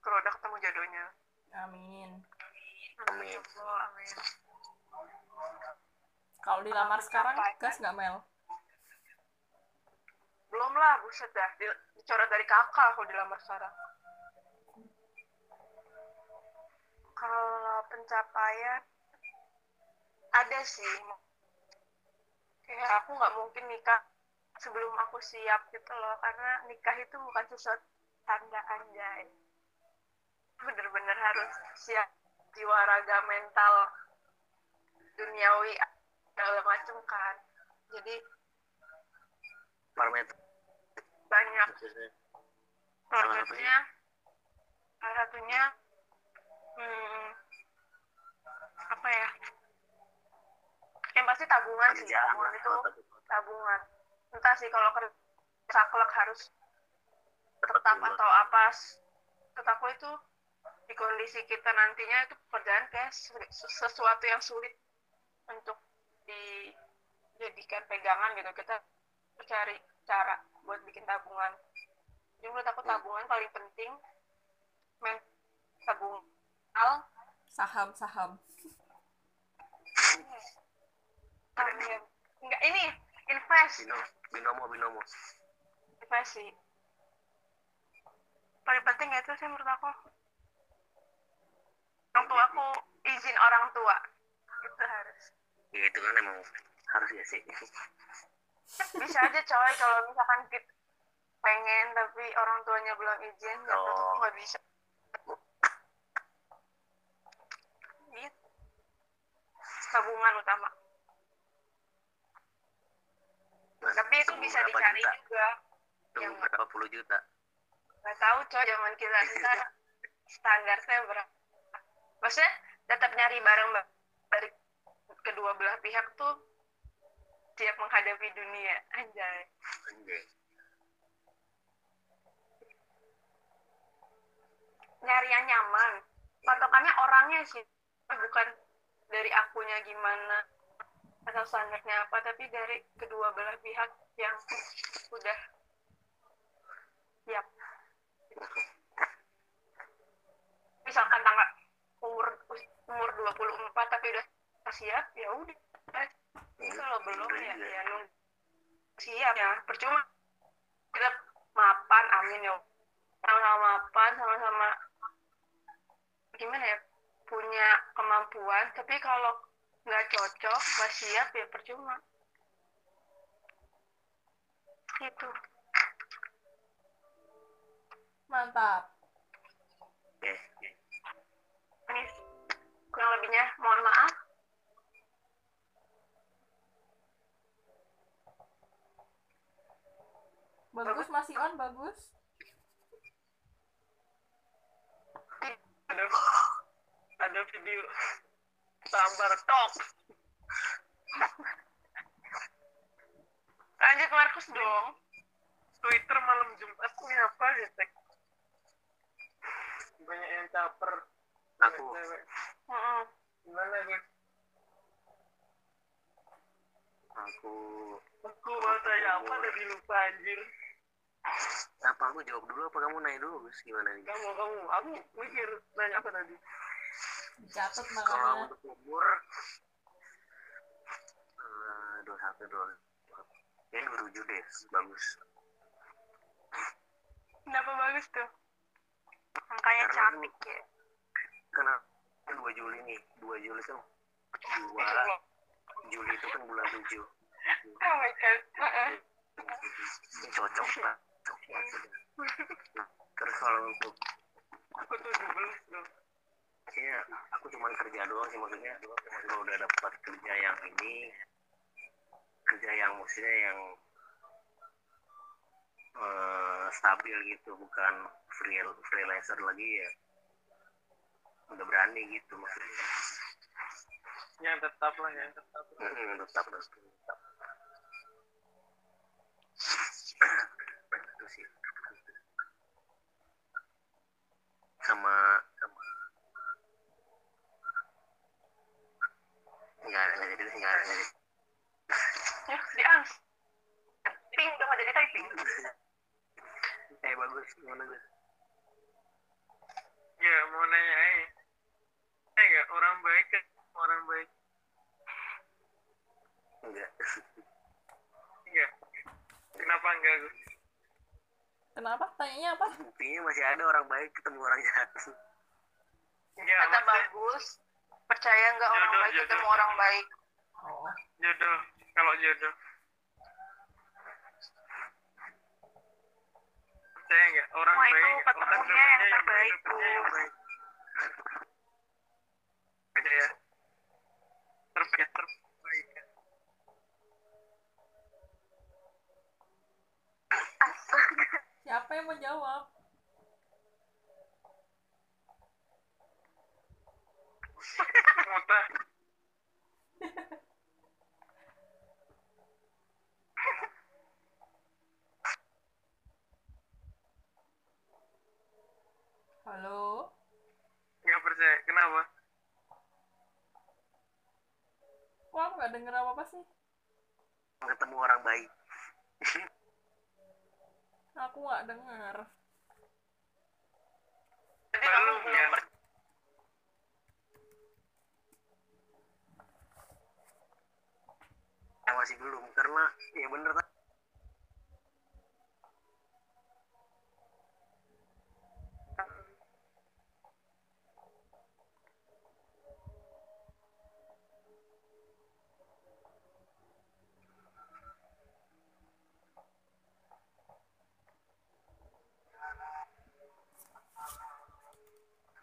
kalau udah ketemu jodohnya. Amin. Amin. Kalau dilamar sekarang, gas nggak Mel? belum lah buset dah. Di- dicoret dari kakak kalau dilamar sekarang. Kalau pencapaian ada sih. Kayak aku nggak mungkin nikah sebelum aku siap gitu loh karena nikah itu bukan sesuatu tanda anjay. Bener-bener harus siap jiwa raga mental duniawi segala macem kan. Jadi parameter banyak. Salah satunya salah satunya hmm, apa ya? Yang pasti tabungan sih kerjaan tabungan lah itu tabungan. entah sih kalau kerja saklek harus tetap atau apa tetap aku itu di kondisi kita nantinya itu pekerjaan kayak sesuatu yang sulit untuk dijadikan pegangan gitu. Kita cari cara buat bikin tabungan. Jadi menurut aku tabungan paling penting men tabungan Saham, saham. Amin. enggak ini invest. Binomo binomo binomo. Invest sih. Paling penting itu sih menurut aku orang tua aku izin orang tua. Itu harus. Ya itu kan emang harus ya sih. Bisa aja coy kalau misalkan kita pengen tapi orang tuanya belum izin ya Oh. nggak bisa. Gitu. Tabungan utama. Nah, tapi itu bisa dicari juta? juga. Yang- berapa puluh juta? Nggak tahu coy zaman kita kita standarnya berapa maksudnya tetap nyari barang ba- dari kedua belah pihak tuh siap menghadapi dunia. Anjay. Anjay. Nyari yang nyaman. Patokannya orangnya sih bukan dari akunya gimana atau standarnya apa tapi dari kedua belah pihak yang udah siap. Misalkan tanggal umur umur 24 tapi udah siap ya udah. Tapi kalau belum ya ya nunggu siap ya. Percuma kita mapan amin ya. Sama-sama mapan sama-sama gimana ya punya kemampuan. Tapi kalau nggak cocok nggak siap ya percuma. Gitu. Mantap. oke ini kurang lebihnya mohon maaf. Bagus masih on, bagus. ada ada video. Sabar tok. Lanjut Markus dong. Twitter malam Jumat ini apa hashtag banyak yang caper aku. Aku. Aku mau tanya apa tadi lupa anjir? Apa aku jawab dulu apa kamu nanya dulu Gus? Gimana nih kamu kamu. Aku mikir nanya apa tadi? Dicatat kalau makanya untuk umur eh, dua satu dua ya dua tujuh deh bagus. Kenapa bagus tuh? Angkanya Karena cantik ya. Karena kan dua Juli nih dua Juli kan dua. Juli itu kan bulan tujuh. Oh my god. Cocok banget. Nah, terus kalau untuk aku tuh loh kayaknya aku cuma kerja doang sih maksudnya. Kalau udah dapat kerja yang ini kerja yang maksudnya yang eh, stabil gitu bukan free freelancer lagi ya udah berani gitu maksudnya. Yang tetap lah yang tetap. Mm-mm, tetap harus tetap. Itu sih. Sama sama. Nggak nggak jadi nggak jadi Ya, di ans. Typing udah nggak jadi typing. eh bagus gimana gus ya mau nanya eh eh nggak orang baik kan orang baik. Enggak enggak kenapa enggak Gus? kenapa? Tanyanya apa? Buktinya masih ada orang baik ketemu orang jahat. Enggak Kata bagus. Percaya nggak orang Jodoh, baik jodoh. ketemu orang baik? oh. Jodoh kalau jodoh. Percaya nggak? Orang Wah, itu baik orang ketemunya yang dapetnya terbaik, dapetnya yang Gus. baik aja ya. Terbaik terbaik siapa yang mau jawab Muta. halo? Nggak percaya. Kenapa kok aku nggak denger apa apa sih? Ketemu orang baik. Aku nggak denger. Jadi kamu belum ya. masih belum karena ya bener kan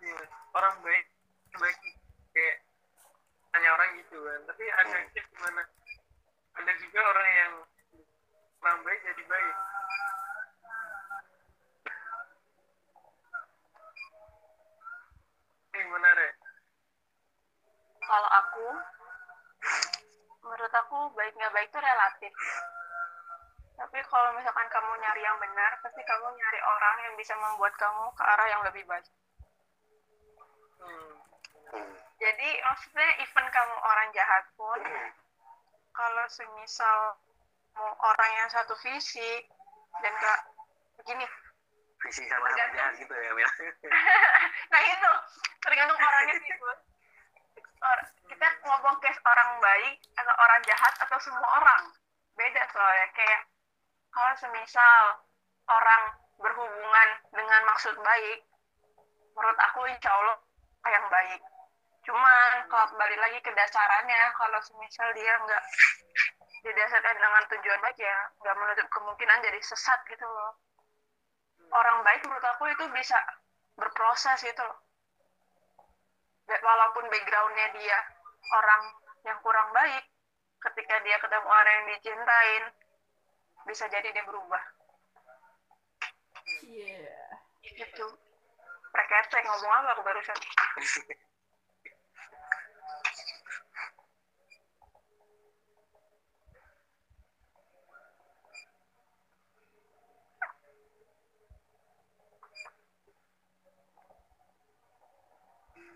Iya, orang baik baik kayak hanya orang gitu kan. Tapi ada Hmm. sih gimana. Ada juga orang yang orang baik jadi baik. Ini gimana re? Kalau aku menurut aku baik nggak baik itu relatif. Tapi kalau misalkan kamu nyari yang benar pasti kamu nyari orang yang bisa membuat kamu ke arah yang lebih baik hmm. hmm. jadi maksudnya even kamu orang jahat pun kalau semisal mau orang yang satu visi dan gak begini visi sama sama jahat gitu ya Mel nah itu tergantung orangnya sih. Or- kita ngomong case orang baik atau orang jahat atau semua orang beda soalnya kayak kalau semisal orang berhubungan dengan maksud baik menurut aku insya Allah yang baik. Cuman kalau kembali lagi ke dasarannya kalau semisal dia nggak didasarkan dengan tujuan baik ya nggak menutup kemungkinan jadi sesat gitu loh. Orang baik menurut aku itu bisa berproses gitu loh. Walaupun backgroundnya dia orang yang kurang baik ketika dia ketemu orang yang dicintain bisa jadi dia berubah. Iya. Gitu preketek ngomong apa aku barusan?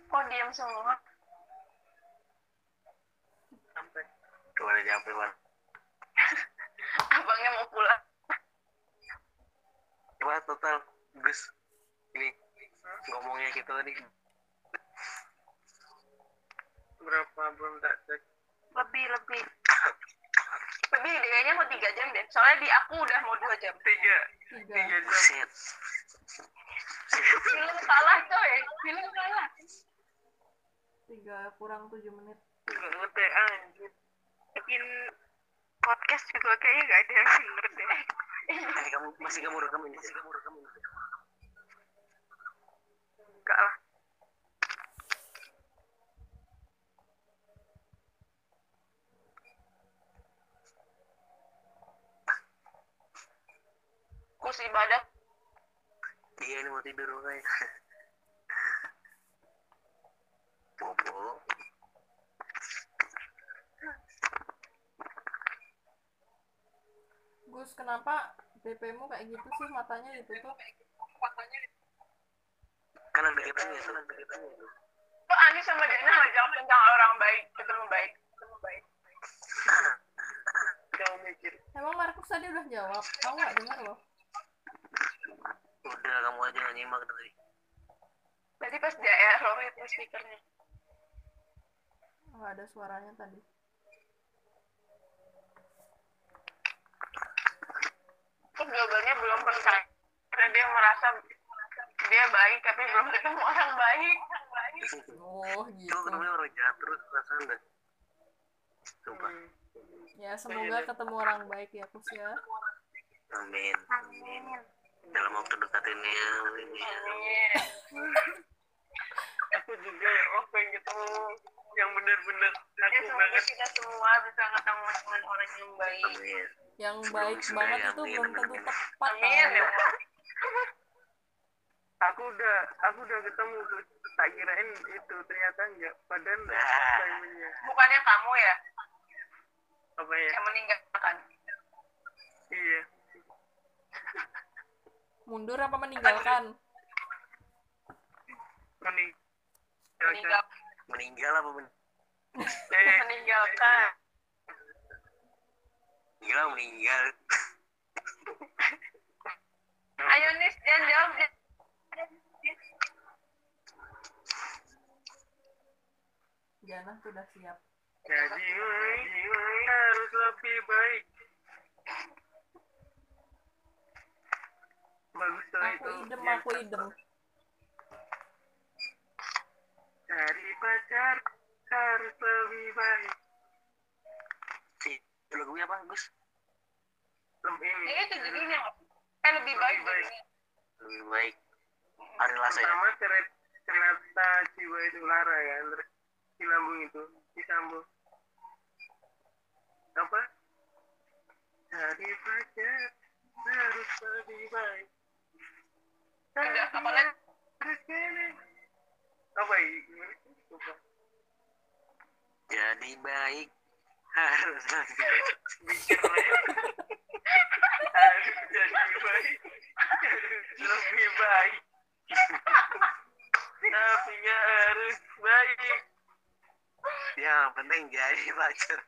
Kok diam semua? Sampai. Ke mana jampe man abangnya mau pulang. Cuma total? Gus? Ini ngomongnya kita tadi. Berapa? Belum tak cek. Lebih lebih. Lebih deh, kayaknya mau tiga jam deh. Soalnya di aku udah mau dua jam. Tiga. Tiga. Tiga jam. Film salah coy. Film salah tiga kurang tujuh menit. Nggak ngerti anjir. Bikin podcast juga kayaknya gak ada yang bener deh Eh, kamu masih kamu rekam ini. Masih kamu rekam ini enggak lah. Kus ibadah iya ini mau tidur kayak bobo Gus kenapa DP-mu kayak gitu sih? Matanya ditutup kan ada kitanya kan ada kitanya kok Ani sama Jana ngajak tentang orang baik ketemu baik. Ketemu baik. Kau mikir. Emang Markus tadi udah jawab? Aku nggak? Dengar loh. Udah kamu aja nggak nyimak tadi. Berarti pas dia error itu speakernya. Nggak ada suaranya tadi. Jawabannya belum percaya? Karena dia merasa dia baik tapi belum ketemu orang baik. Oh itu gitu. ketemunya orang jahat terus perasaan dah. Sumpah. Ya semoga ketemu orang baik ya Kus ya. Amin amin. Dalam waktu dekat ini ya. Amin. Ya. aku juga ya oh pengen ketemu yang benar-benar ya aku semoga banget. kita semua bisa ketemu dengan orang yang baik. Amin. Yang baik banget itu belum tentu tepat amin ya. Aku udah aku udah ketemu tak kirain itu ternyata enggak. Padahal Nah. timingnya. Bukannya kamu ya? Apa ya? Yang meninggalkan? Iya. Mundur apa meninggalkan? Mening meninggal meninggal apa men eh. Meninggalkan. Gila meninggal. Ayo nis jangan jawab Jana sudah siap. Jadi harus lebih baik. Bagus tuh aku itu. idem aku idem. cari pacar harus lebih baik. Si lagunya apa Gus? Lebih. Ini itu judulnya eh lebih baik Lebih baik. lebih baik. Hari Lasa ya? Pertama kereta kereta jiwa itu lara kan terus di lambung itu disambung. Apa? Cari pacar harus lebih baik. Udah, apa lagi? Apa? Lupa. jadi baik harus lebih baik. Mikir harus jadi baik. Harus lebih baik. Tapi harus baik yang penting jadi pacar.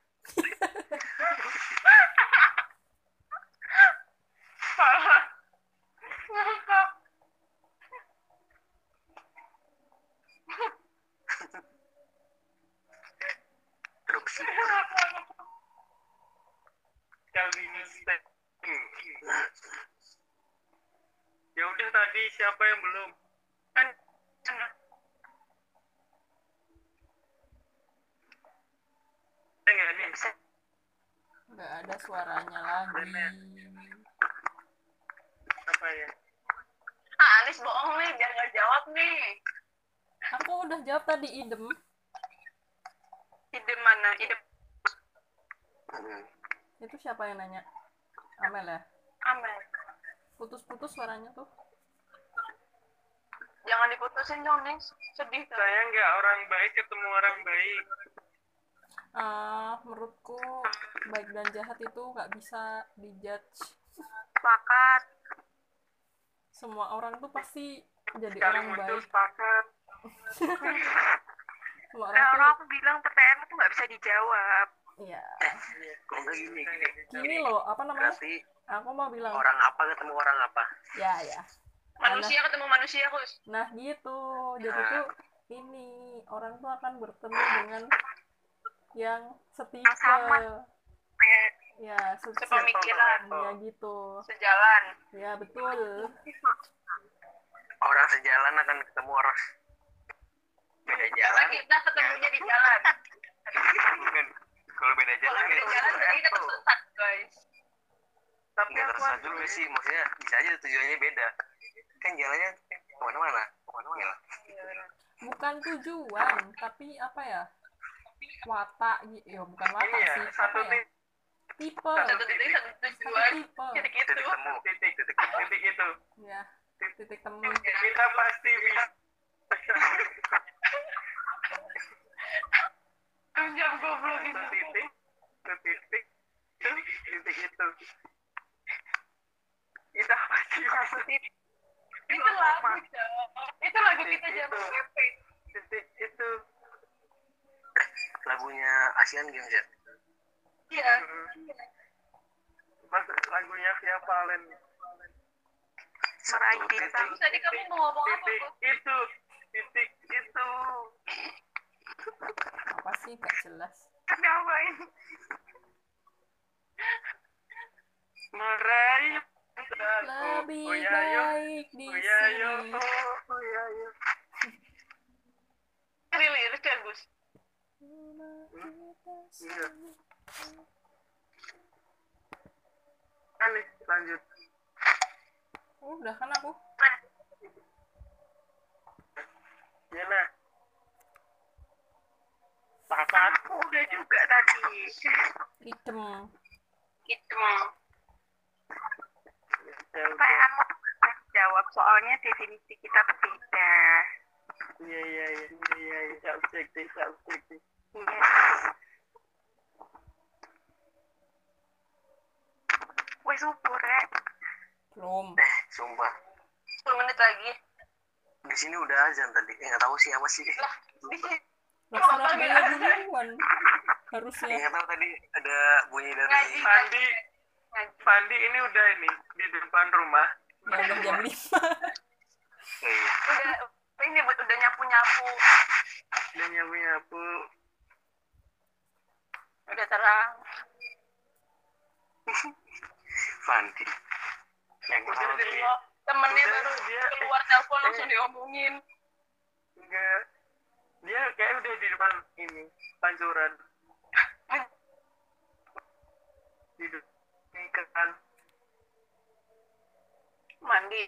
Ya udah tadi siapa yang belum? Kan, enggak nih nggak ada suaranya lagi. Apa ya? Ah Anis bohong nih biar nggak jawab nih. Aku udah jawab tadi idem. Ide mana? Ide Hmm. itu siapa yang nanya? Amel ya? Amel. Putus-putus suaranya tuh. Jangan diputusin dong nih sedih tuh. Saya nggak orang baik ketemu orang baik Ah, menurutku baik dan jahat itu nggak bisa dijudge sepakat semua orang tuh pasti jadi kali orang baik sepakat semua nah orang orang tuh aku bilang pertanyaan tuh nggak bisa dijawab Iya. Gini, gini. Gini loh, apa namanya? Berarti Aku mau bilang, orang apa ketemu orang apa? ya ya. Manusia ketemu manusia, Kus. Nah gitu, jadi Nah. tuh ini orang tuh akan bertemu dengan yang setipe. Yang sama. Ya, se- Sepemikiran. Ya gitu. Sejalan. Ya betul. Orang sejalan akan ketemu orang beda jalan. Kita ketemunya di jalan. Bukan. Kalau beda Kalau jalan beda ya jalan berarti kita tersesat, guys. tapi nggak tersesat juga sih maksudnya bisa aja tujuannya beda kan jalannya ke mana-mana ke mana-mana Bukan tujuan, tapi apa ya? Watak gitu. Ya bukan watak ini ya sih. satu ya? titik Tipe. Satu titik, satu Satu tujuan. tipe. Titik titik itu. temu titik titik titik itu Ya, titik temu. kita pasti bisa Jam goblok satu titik titik itu titik itu kita pasti titik Itu lagu. Itu lagu kita jam Itu. PP. titik itu lagunya Asian Games ya Iya. Mas, lagunya Via Valen Meraih bintang. Tadi kamu mau ngomong apa, titik Kus? itu titik itu Apa sih? Gak jelas. Kenapa ini? meraih Lebih oh, ya, baik di Oh, ya, sini. Oh, ya, yo. Ini lirik ya, Gus. Iya. Nih, lanjut. Udah kan aku. Ya nah. Papat. Aku udah juga tadi. Ya udah. Pertanyaanmu jawab soalnya definisi kita berbeda. Iya, iya, iya. Iya, iya. Subjektif. Yes. Wes subur ya. Belum. eh sumpah 10 menit lagi. di sini udah azan tadi eh nggak tahu sih apa sih Lah, di sini. Lah Surabaya duluan. Harusnya. Eh, nggak tahu tadi ada bunyi dari Ngaji. Fandi, Fandi ini udah ini di depan rumah. Ya udah jam 5. eh, iya. Udah, ini udah nyapu-nyapu. Dia nyapu nyapu. Udah terang. Fandi yang Udah tahu dia Temennya Udah, baru dia- keluar telepon langsung eh. diomongin. Enggak. Dia kayak udah di depan ini pancuran. Di depan ini Mandi.